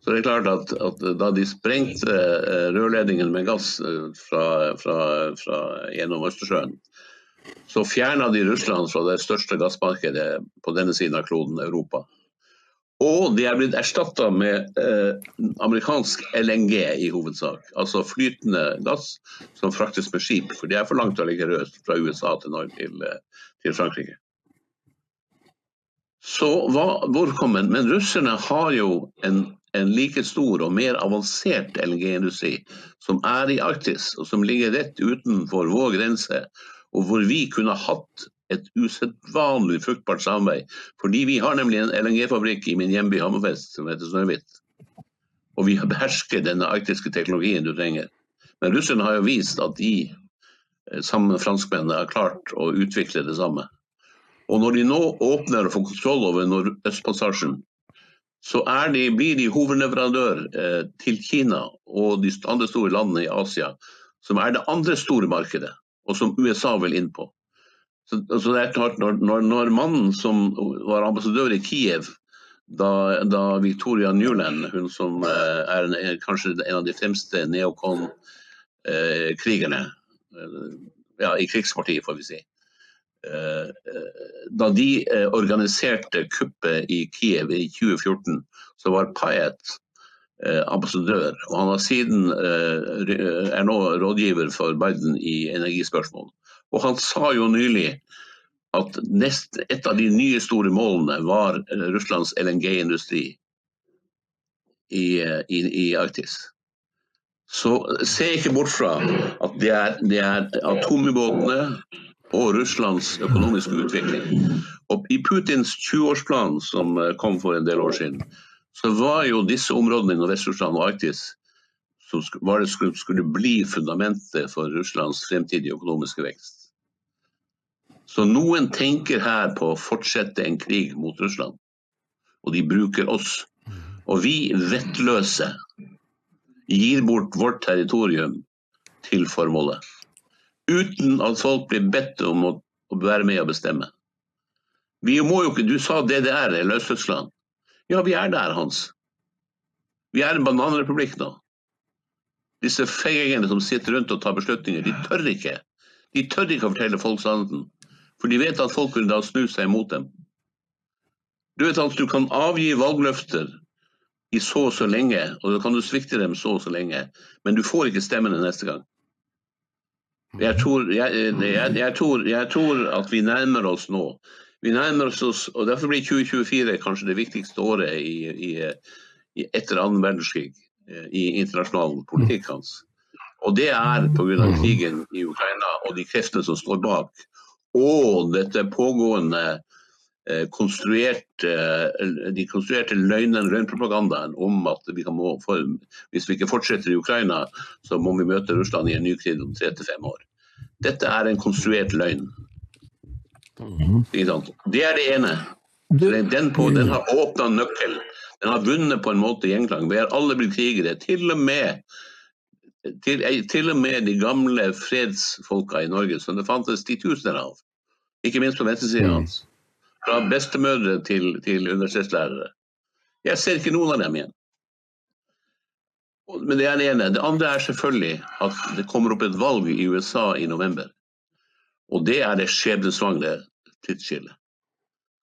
Speaker 2: så er det klart at, at da de sprengte eh, rørledningen med gass eh, fra, fra, fra gjennom Østersjøen, så fjerna de Russland fra det største gassmarkedet på denne siden av kloden, Europa. Og de er blitt erstatta med eh, amerikansk LNG i hovedsak. Altså flytende gass som fraktes med skip. For de er for langt å ligge røst fra USA til, Norge, til, eh, til Frankrike. Så hva, hvor kommer Men russerne har jo en, en like stor og mer avansert LNG-industri som er i Arktis, og som ligger rett utenfor vår grense. Og hvor vi kunne hatt et usedvanlig fruktbart samarbeid. Fordi vi har nemlig en LNG-fabrikk i min hjemby Hammerfest som heter Snøhvit. Og vi behersker denne arktiske teknologien du trenger. Men russerne har jo vist at de, eh, sammen med franskmennene, har klart å utvikle det samme. Og når de nå åpner og får kontroll over Nordøstpassasjen, så de, blir de hovedleverandør eh, til Kina og de andre store landene i Asia, som er det andre store markedet, og som USA vil inn på. Så, så det er klart, når, når, når, mannen som var ambassadør i Kiev da, da Victoria Newland, hun som eh, er en, kanskje en av de fremste neokon-krigerne eh, ja, i krigspartiet, får vi si. Eh, da de organiserte kuppet i Kiev i 2014, så var Payet ambassadør. Og han har siden er nå rådgiver for Biden i energispørsmål. Og han sa jo nylig at nest, et av de nye store målene var eh, Russlands LNG-industri i, eh, i, i, Arktis. Så se ikke bort fra at det er, det er atomubåtene og Russlands økonomiske utvikling. Og I Putins 20-årsplan som eh, kom for en del år siden, så var jo disse områdene i Nordvest-Russland og Arktis som skulle, skulle bli fundamentet for Russlands fremtidige økonomiske vekst. Så noen tenker her på å fortsette en krig mot Russland. Og de bruker oss. Og vi vettløse gir bort vårt territorium til formålet. Uten at folk blir bedt om å, å være med og bestemme. Vi må jo ikke, Du sa DDR eller Øst-Russland. Ja, vi er der, Hans. Vi er en bananrepublikk nå. Disse feigingene som sitter rundt og tar beslutninger, de tør ikke. De tør ikke å fortelle folk sannheten. For de vet at folk vil da snu seg mot dem. Du vet at du kan avgi valgløfter i så og så lenge, og da kan du svikte dem så og så lenge, men du får ikke stemmene neste gang. Jeg tror, jeg, jeg, jeg, tror, jeg tror, at vi nærmer oss nå. Vi nærmer oss, og Derfor blir 2024 kanskje det viktigste året i, i, i etter annen verdenskrig eh, i internasjonal politikk hans. Og det er pga. krigen i Ukraina og de kreftene som står bak og dette pågående eh, konstruerte, eh, de konstruerte løgnene, løgnpropagandaen om at vi må, for, hvis vi ikke fortsetter i Ukraina, så må vi møte Russland i en ny krig om tre til fem år. Dette er en konstruert løgn. Mhm. Det er det ene. Den, på, den har åpna nøkkel. Den har vunnet på en måte gjenklang. Vi har alle blitt krigere. Til og med til, til, og med de gamle fredsfolka i Norge, som det fantes titusener av, ikke minst på venstresida mm. hans, fra bestemødre til, til universitetslærere. Jeg ser ikke noen av dem igjen. Men det er det ene. Det andre er selvfølgelig at det kommer opp et valg i USA i november. Og det er det skjebnesvangre tidsskillet.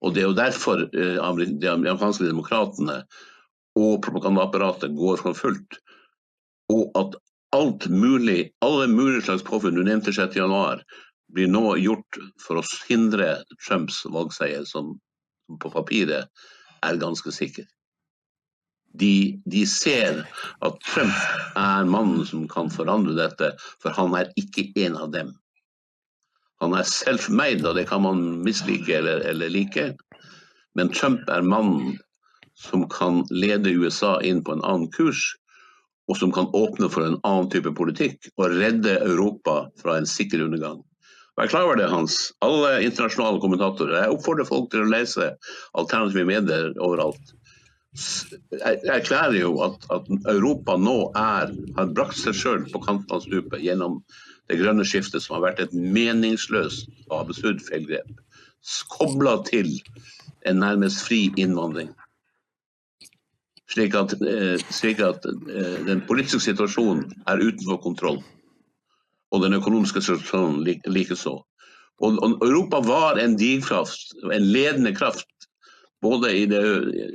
Speaker 2: Og det er jo derfor eh, de amerikanske demokratene og propagandaapparatet går for fullt. Og at alt mulig, alle mulige slags påfunn, du nevnte 6.1, blir nå gjort for å hindre Trumps valgseier, som på papiret er ganske sikker. De, de, ser at Trump er mannen som kan forandre dette, for han er ikke en av dem. Han er self-made, og det kan man mislike eller, eller like. Men Trump er mannen som kan lede USA inn på en annen kurs, og som kan åpne for en annen type politikk og redde Europa fra en sikker undergang. Vær klar over det, Hans. Alle internasjonale kommentatorer. Jeg oppfordrer folk til å lese alternative medier overalt. Jeg erklærer jo at, at, Europa nå er, har brakt seg sjøl på kanten av stupet gjennom det grønne skiftet, som har vært et meningsløst og absurd feilgrep. Kobla til en nærmest fri innvandring. Slik at, eh, slik at eh, den politiske situasjonen er utenfor kontroll. Og den økonomiske situasjonen likeså. Og, og Europa var en drivkraft, en ledende kraft både i det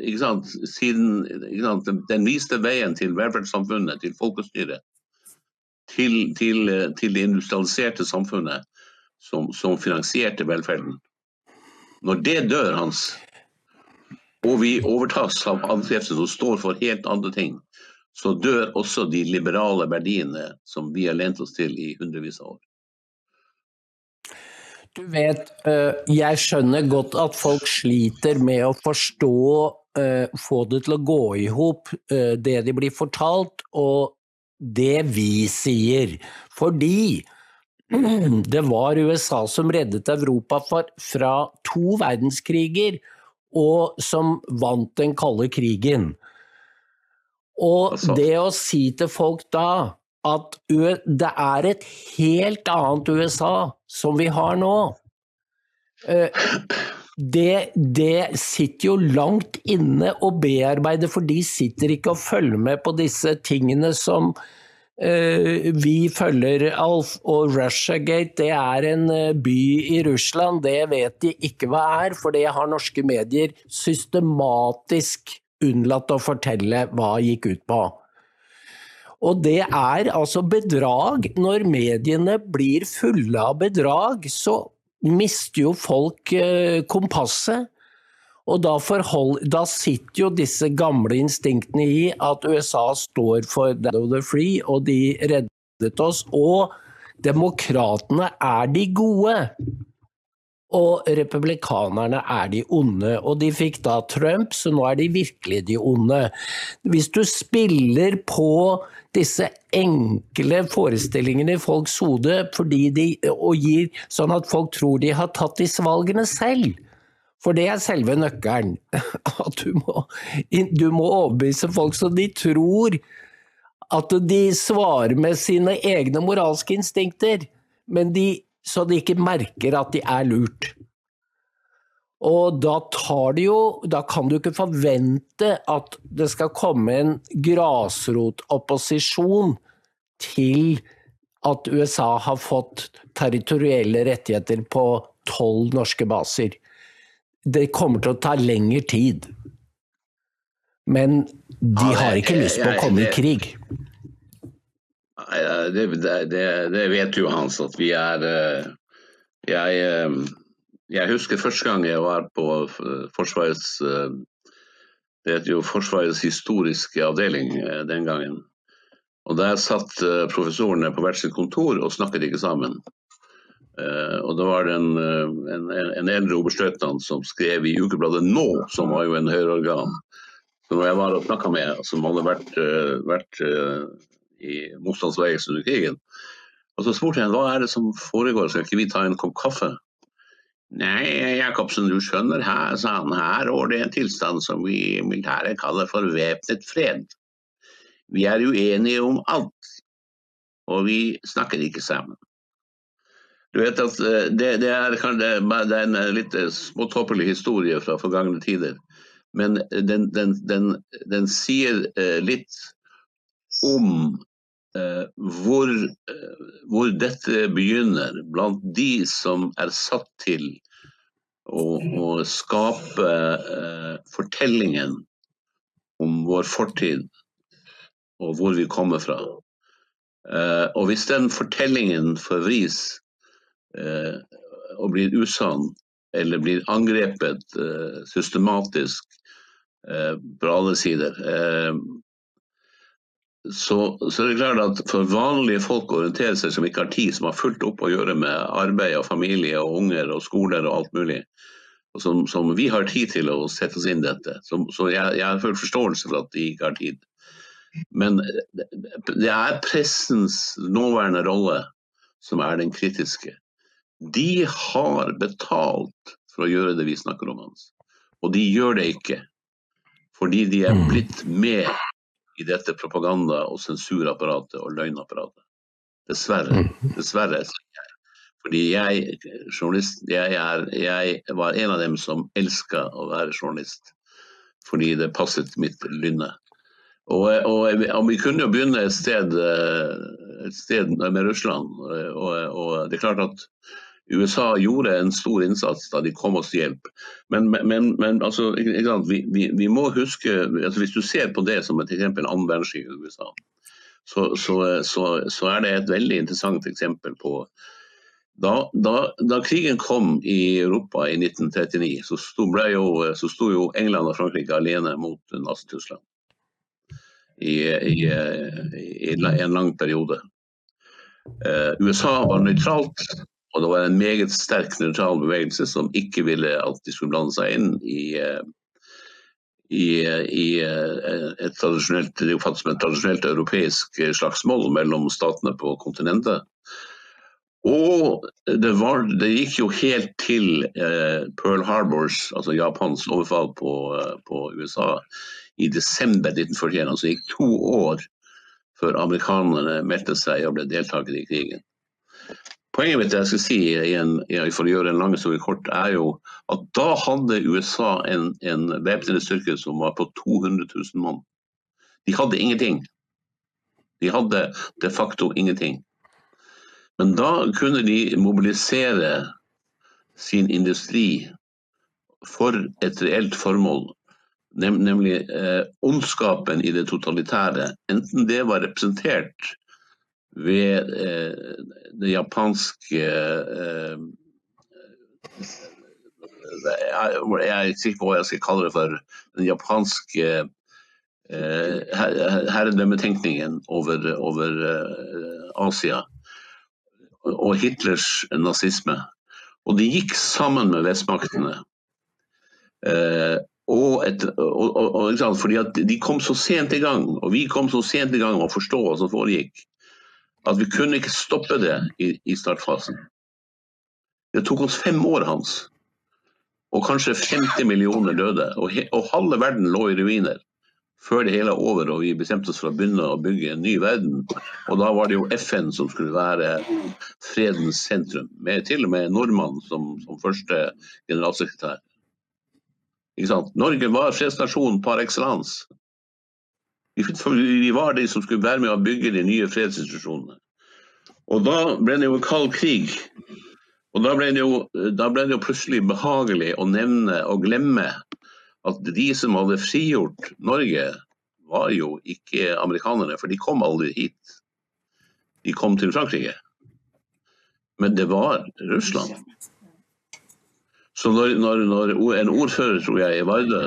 Speaker 2: ikke sant, siden ikke sant, Den viste veien til velferdssamfunnet, til folkestyret til, til, til det industrialiserte samfunnet som, som, finansierte velferden. Når det dør, Hans, og vi overtas av ankrefter som står for helt andre ting, så dør også de liberale verdiene som vi har lent oss til i hundrevis av år.
Speaker 1: Du vet, eh, jeg skjønner godt at folk sliter med å forstå, eh, få det til å gå i hop, eh, det de blir fortalt, og det vi sier. Fordi det var USA som reddet Europa fra to verdenskriger, og som vant den kalde krigen. Og det å si til folk da at det er et helt annet USA som vi har nå eh, det, det, sitter jo langt inne å bearbeide, for de sitter ikke og følger med på disse tingene som uh, vi følger, Alf. Og Russiagate, det er en uh, by i Russland, det vet de ikke hva er, for det har norske medier systematisk unnlatt å fortelle hva gikk ut på. Og det er altså bedrag. Når mediene blir fulle av bedrag, så mister jo folk eh, kompasset. Og da, forhold, da, sitter jo disse gamle instinktene i at USA står for the free, og de reddet oss. Og demokratene er de gode. Og republikanerne er de onde. Og de fikk da Trump, så nå er de virkelig de onde. Hvis du spiller på disse enkle forestillingene i folks hode de, og gir sånn at folk tror de har tatt disse valgene selv. For det er selve nøkkelen. At du må, du må overbevise folk så de tror at de svarer med sine egne moralske instinkter, men de, så de ikke merker at de er lurt. Og da tar det jo Da kan du ikke forvente at det skal komme en grasrotopposisjon til at USA har fått territorielle rettigheter på tolv norske baser. Det kommer til å ta lengre tid. Men de har ikke lyst på å komme i krig.
Speaker 2: Det, det, det vet jo Hans at vi er eh, Jeg eh, jeg husker første gang jeg var på Forsvarets eh, Det heter jo Forsvarets historiske avdeling den gangen. Og Der satt professorene på hvert sitt kontor og snakket ikke sammen. Og Da var det en, en, en eldre oberstløytnant som skrev i ukebladet Nå, som var jo en høyreorgan. Som jeg var og snakka med, som hadde vært, vært i motstandsbevegelsen under krigen. Og Så spurte jeg hva er det som foregår, skal ikke vi ta en kopp kaffe? Nei, Jacobsen, du skjønner, her, sa han, her rår det en tilstand som vi i militæret kaller for væpnet fred. Vi er uenige om alt, og vi snakker ikke sammen. Du vet at eh, det, det, er, det er, en litt småtåpelig historie fra forgangne tider. Men den, den, den, den sier litt om eh, hvor, hvor, dette begynner blant de som er satt til å, å skape eh, fortellingen om vår fortid og hvor vi kommer fra. Eh, og hvis den fortellingen forvris eh, og blir usann, eller blir angrepet eh, systematisk eh, på alle sider, eh, så, det er klart at for vanlige folk å orientere seg som ikke har tid, som har fullt opp å gjøre med arbeid og familie og unger og skoler og alt mulig, og som, som vi har tid til å sette oss inn i dette. Så, så jeg, jeg har full forståelse for at de ikke har tid. Men det er pressens nåværende rolle som er den kritiske. De har betalt for å gjøre det vi snakker om, hans. Og de gjør det ikke fordi de er mm. blitt med i dette propaganda- og sensurapparatet og løgnapparatet. Dessverre. Mm. Dessverre. Fordi jeg, journalist, jeg, er, jeg var en av dem som elska å være journalist. Fordi det passet mitt lynne. Og, og, og, vi kunne jo begynne et sted, eh, et sted med Russland. Og, og, det er klart at USA gjorde en stor innsats da de kom oss til hjelp. Men, men, men altså, vi, vi, vi, må huske altså Hvis du ser på det som f.eks. annen verdenskrig i USA, så, så, så, så, er det et veldig interessant eksempel på da, da, da krigen kom i Europa i 1939, så sto, jo, sto jo England og Frankrike alene mot Nazi-Tyskland i, i, i, en lang periode. Eh, USA var nøytralt, og det var en meget sterk nøytral bevegelse som ikke ville at de skulle blande seg inn i, eh, i, i eh, et tradisjonelt, det oppfattes som et tradisjonelt europeisk slagsmål mellom statene på kontinentet. Og det, var, det, gikk jo helt til eh, Pearl Harbors, altså Japans overfall på, på USA, i desember 1941. Altså gikk to år før amerikanerne meldte seg og ble deltakere i krigen. Poenget mitt jeg skal si igjen, for å gjøre en lang historie kort, er jo at da hadde USA en, en væpnede styrke som var på 200 000 mann. De hadde ingenting. De hadde de facto ingenting. Men da kunne de mobilisere sin industri for et reelt formål nemlig eh, ondskapen i det totalitære. Enten det var representert ved eh, det japanske eh, Jeg er ikke hva jeg skal kalle det for. Den japanske eh, herredømmetenkningen over, over eh, Asia. Og Hitlers nazisme. Og de gikk sammen med vestmaktene. Eh, og, et, og, og fordi at De kom så sent i gang, og vi kom så sent i gang med å forstå hva som foregikk, at vi kunne ikke stoppe det i, i startfasen. Det tok oss fem år hans, og kanskje 50 millioner døde. Og, he, og halve verden lå i ruiner før det hele er over og vi bestemte oss for å begynne å bygge en ny verden. Og da var det jo FN som skulle være fredens sentrum, med til og med nordmann som, som første generalsekretær. Norge var fredsnasjon par excellence. Vi var de som skulle være med å bygge de nye fredsinstitusjonene. Og da ble det jo kald krig. Og da ble, det jo, ble det jo plutselig behagelig å nevne og glemme at de som hadde frigjort Norge, var jo ikke amerikanerne, for de kom aldri hit. De kom til Frankrike. Men det var Russland. Så når, når, når, en ordfører, tror jeg, i Vardø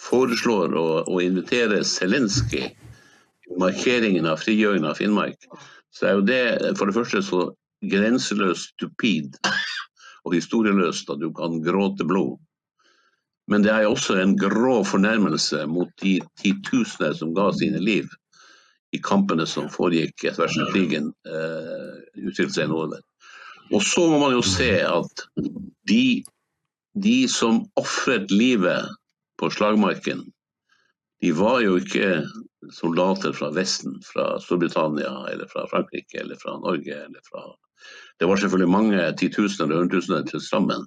Speaker 2: foreslår å, å invitere Zelenskyj i markeringen av frigjøringen av Finnmark, så er jo det for det første så grenseløst stupid og historieløst at du kan gråte blod. Men det er jo også en grå fornærmelse mot de titusener som ga sine liv i kampene som foregikk etter hvert som krigen eh, utviklet seg nordover. Og så må man jo se at de de som ofret livet på slagmarken, de var jo ikke soldater fra Vesten, fra Storbritannia eller fra Frankrike eller fra Norge. Eller fra det var selvfølgelig mange titusener og hundretusener til sammen.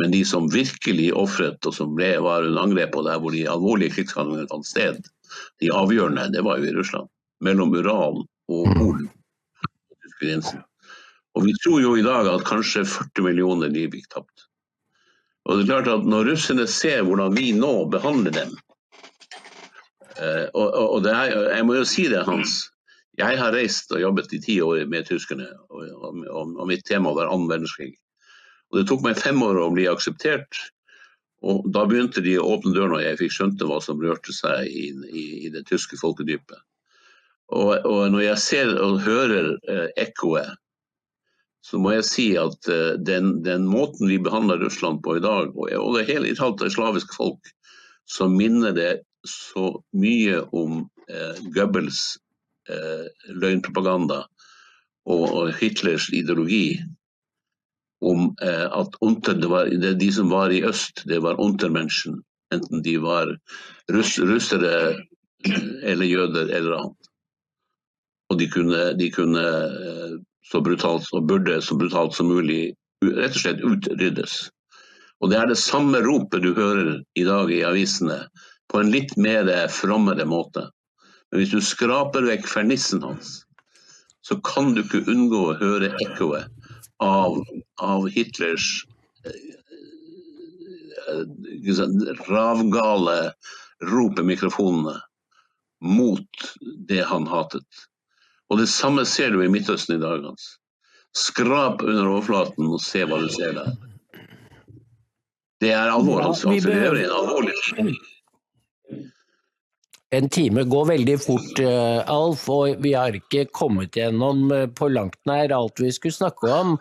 Speaker 2: Men de som virkelig ofret og som ble, var under angrep og der hvor de alvorlige krigshandlingene fant sted, de avgjørende, det var jo i Russland. Mellom Ural og mm. Polen. Og vi tror jo i dag at kanskje 40 millioner liv gikk tapt. Og det er klart at Når russerne ser hvordan vi nå behandler dem eh, og, og, og er, Jeg må jo si det, Hans. Jeg har reist og jobbet i ti år med tyskerne, og, og, mitt tema var annen verdenskrig. Og Det tok meg fem år å bli akseptert. Og Da begynte de å åpne døren, og jeg fikk skjønte hva som rørte seg i, i, i det tyske folkedypet. Og, og, når jeg ser og hører eh, ekkoet, så må jeg si at eh, den, den, måten vi behandler Russland på i dag, og, det hele tatt det slaviske folk, så minner det så mye om eh, Goebbels eh, løgnpropaganda og, og Hitlers ideologi om eh, at unter, var, de som var i øst, det var untermenschen. Enten de var russ, russere eller jøder eller annet. Og de kunne, de kunne eh, så brutalt, og burde så brutalt som mulig rett og slett utryddes. Og Det er det samme ropet du hører i dag i avisene, på en litt mer frommere måte. Men hvis du skraper vekk fernissen hans, så kan du ikke unngå å høre ekkoet av, av Hitlers eh, ravgale rop i mikrofonene mot det han hatet. Og det samme ser du i Midtøsten i dag. Hans. Skrap under overflaten og se hva du ser der. Det er alvor. Hans. Ja, vi lever i en alvorlig tid.
Speaker 1: En time går veldig fort, eh, Alf, og vi har ikke kommet gjennom eh, på langt nær alt vi skulle snakke om.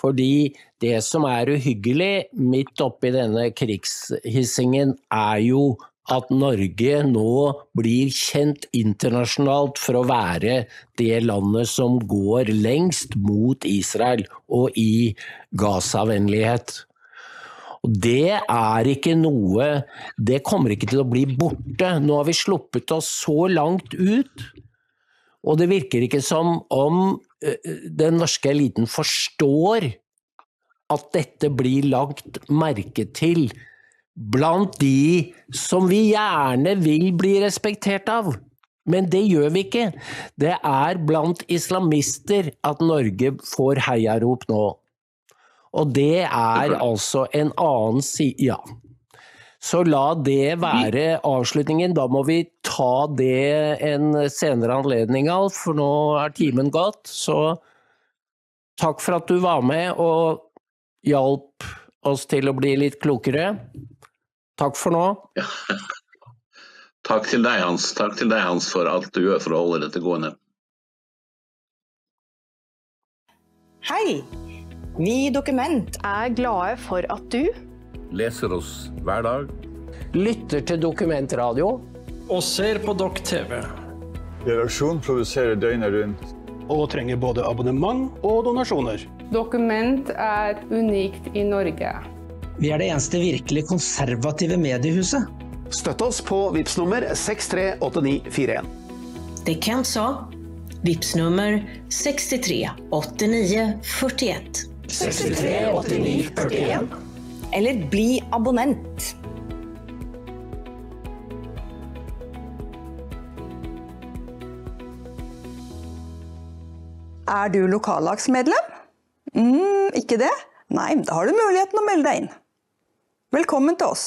Speaker 1: Fordi det som er uhyggelig midt oppi denne krigshissingen, er jo at Norge nå blir kjent internasjonalt for å være det landet som går lengst mot Israel og i Gaza-vennlighet. Det er ikke noe Det kommer ikke til å bli borte. Nå har vi sluppet oss så langt ut, og det virker ikke som om den norske eliten forstår at dette blir lagt merke til blant de som vi gjerne vil bli respektert av. Men det gjør vi ikke. Det er blant islamister at Norge får heiarop nå. Og det er altså en annen side Ja. Så la det være avslutningen. Da må vi ta det en senere anledning, Alf, for nå er timen gått. Så takk for at du var med og hjalp oss til å bli litt klokere. Takk for nå. Ja.
Speaker 2: Takk til deg, Hans. Takk til deg, Hans, for alt du gjør for å holde dette gående.
Speaker 3: Hei! Vi i Dokument er glade for at du
Speaker 2: Leser oss hver dag.
Speaker 1: Lytter til Dokumentradio.
Speaker 4: Og ser på Dokk TV.
Speaker 5: Redaksjonen produserer døgnet rundt.
Speaker 4: Og trenger både abonnement og donasjoner.
Speaker 6: Dokument er unikt i Norge.
Speaker 7: Vi er det eneste virkelig konservative mediehuset.
Speaker 8: Støtt oss på VIPS nummer 638941.
Speaker 9: Det Kent sa. VIPS nummer 638941.
Speaker 3: 638941. Eller bli abonnent. Er du lokallagsmedlem? Mm, ikke det? Nei, da har du muligheten å melde deg inn. Velkommen til oss.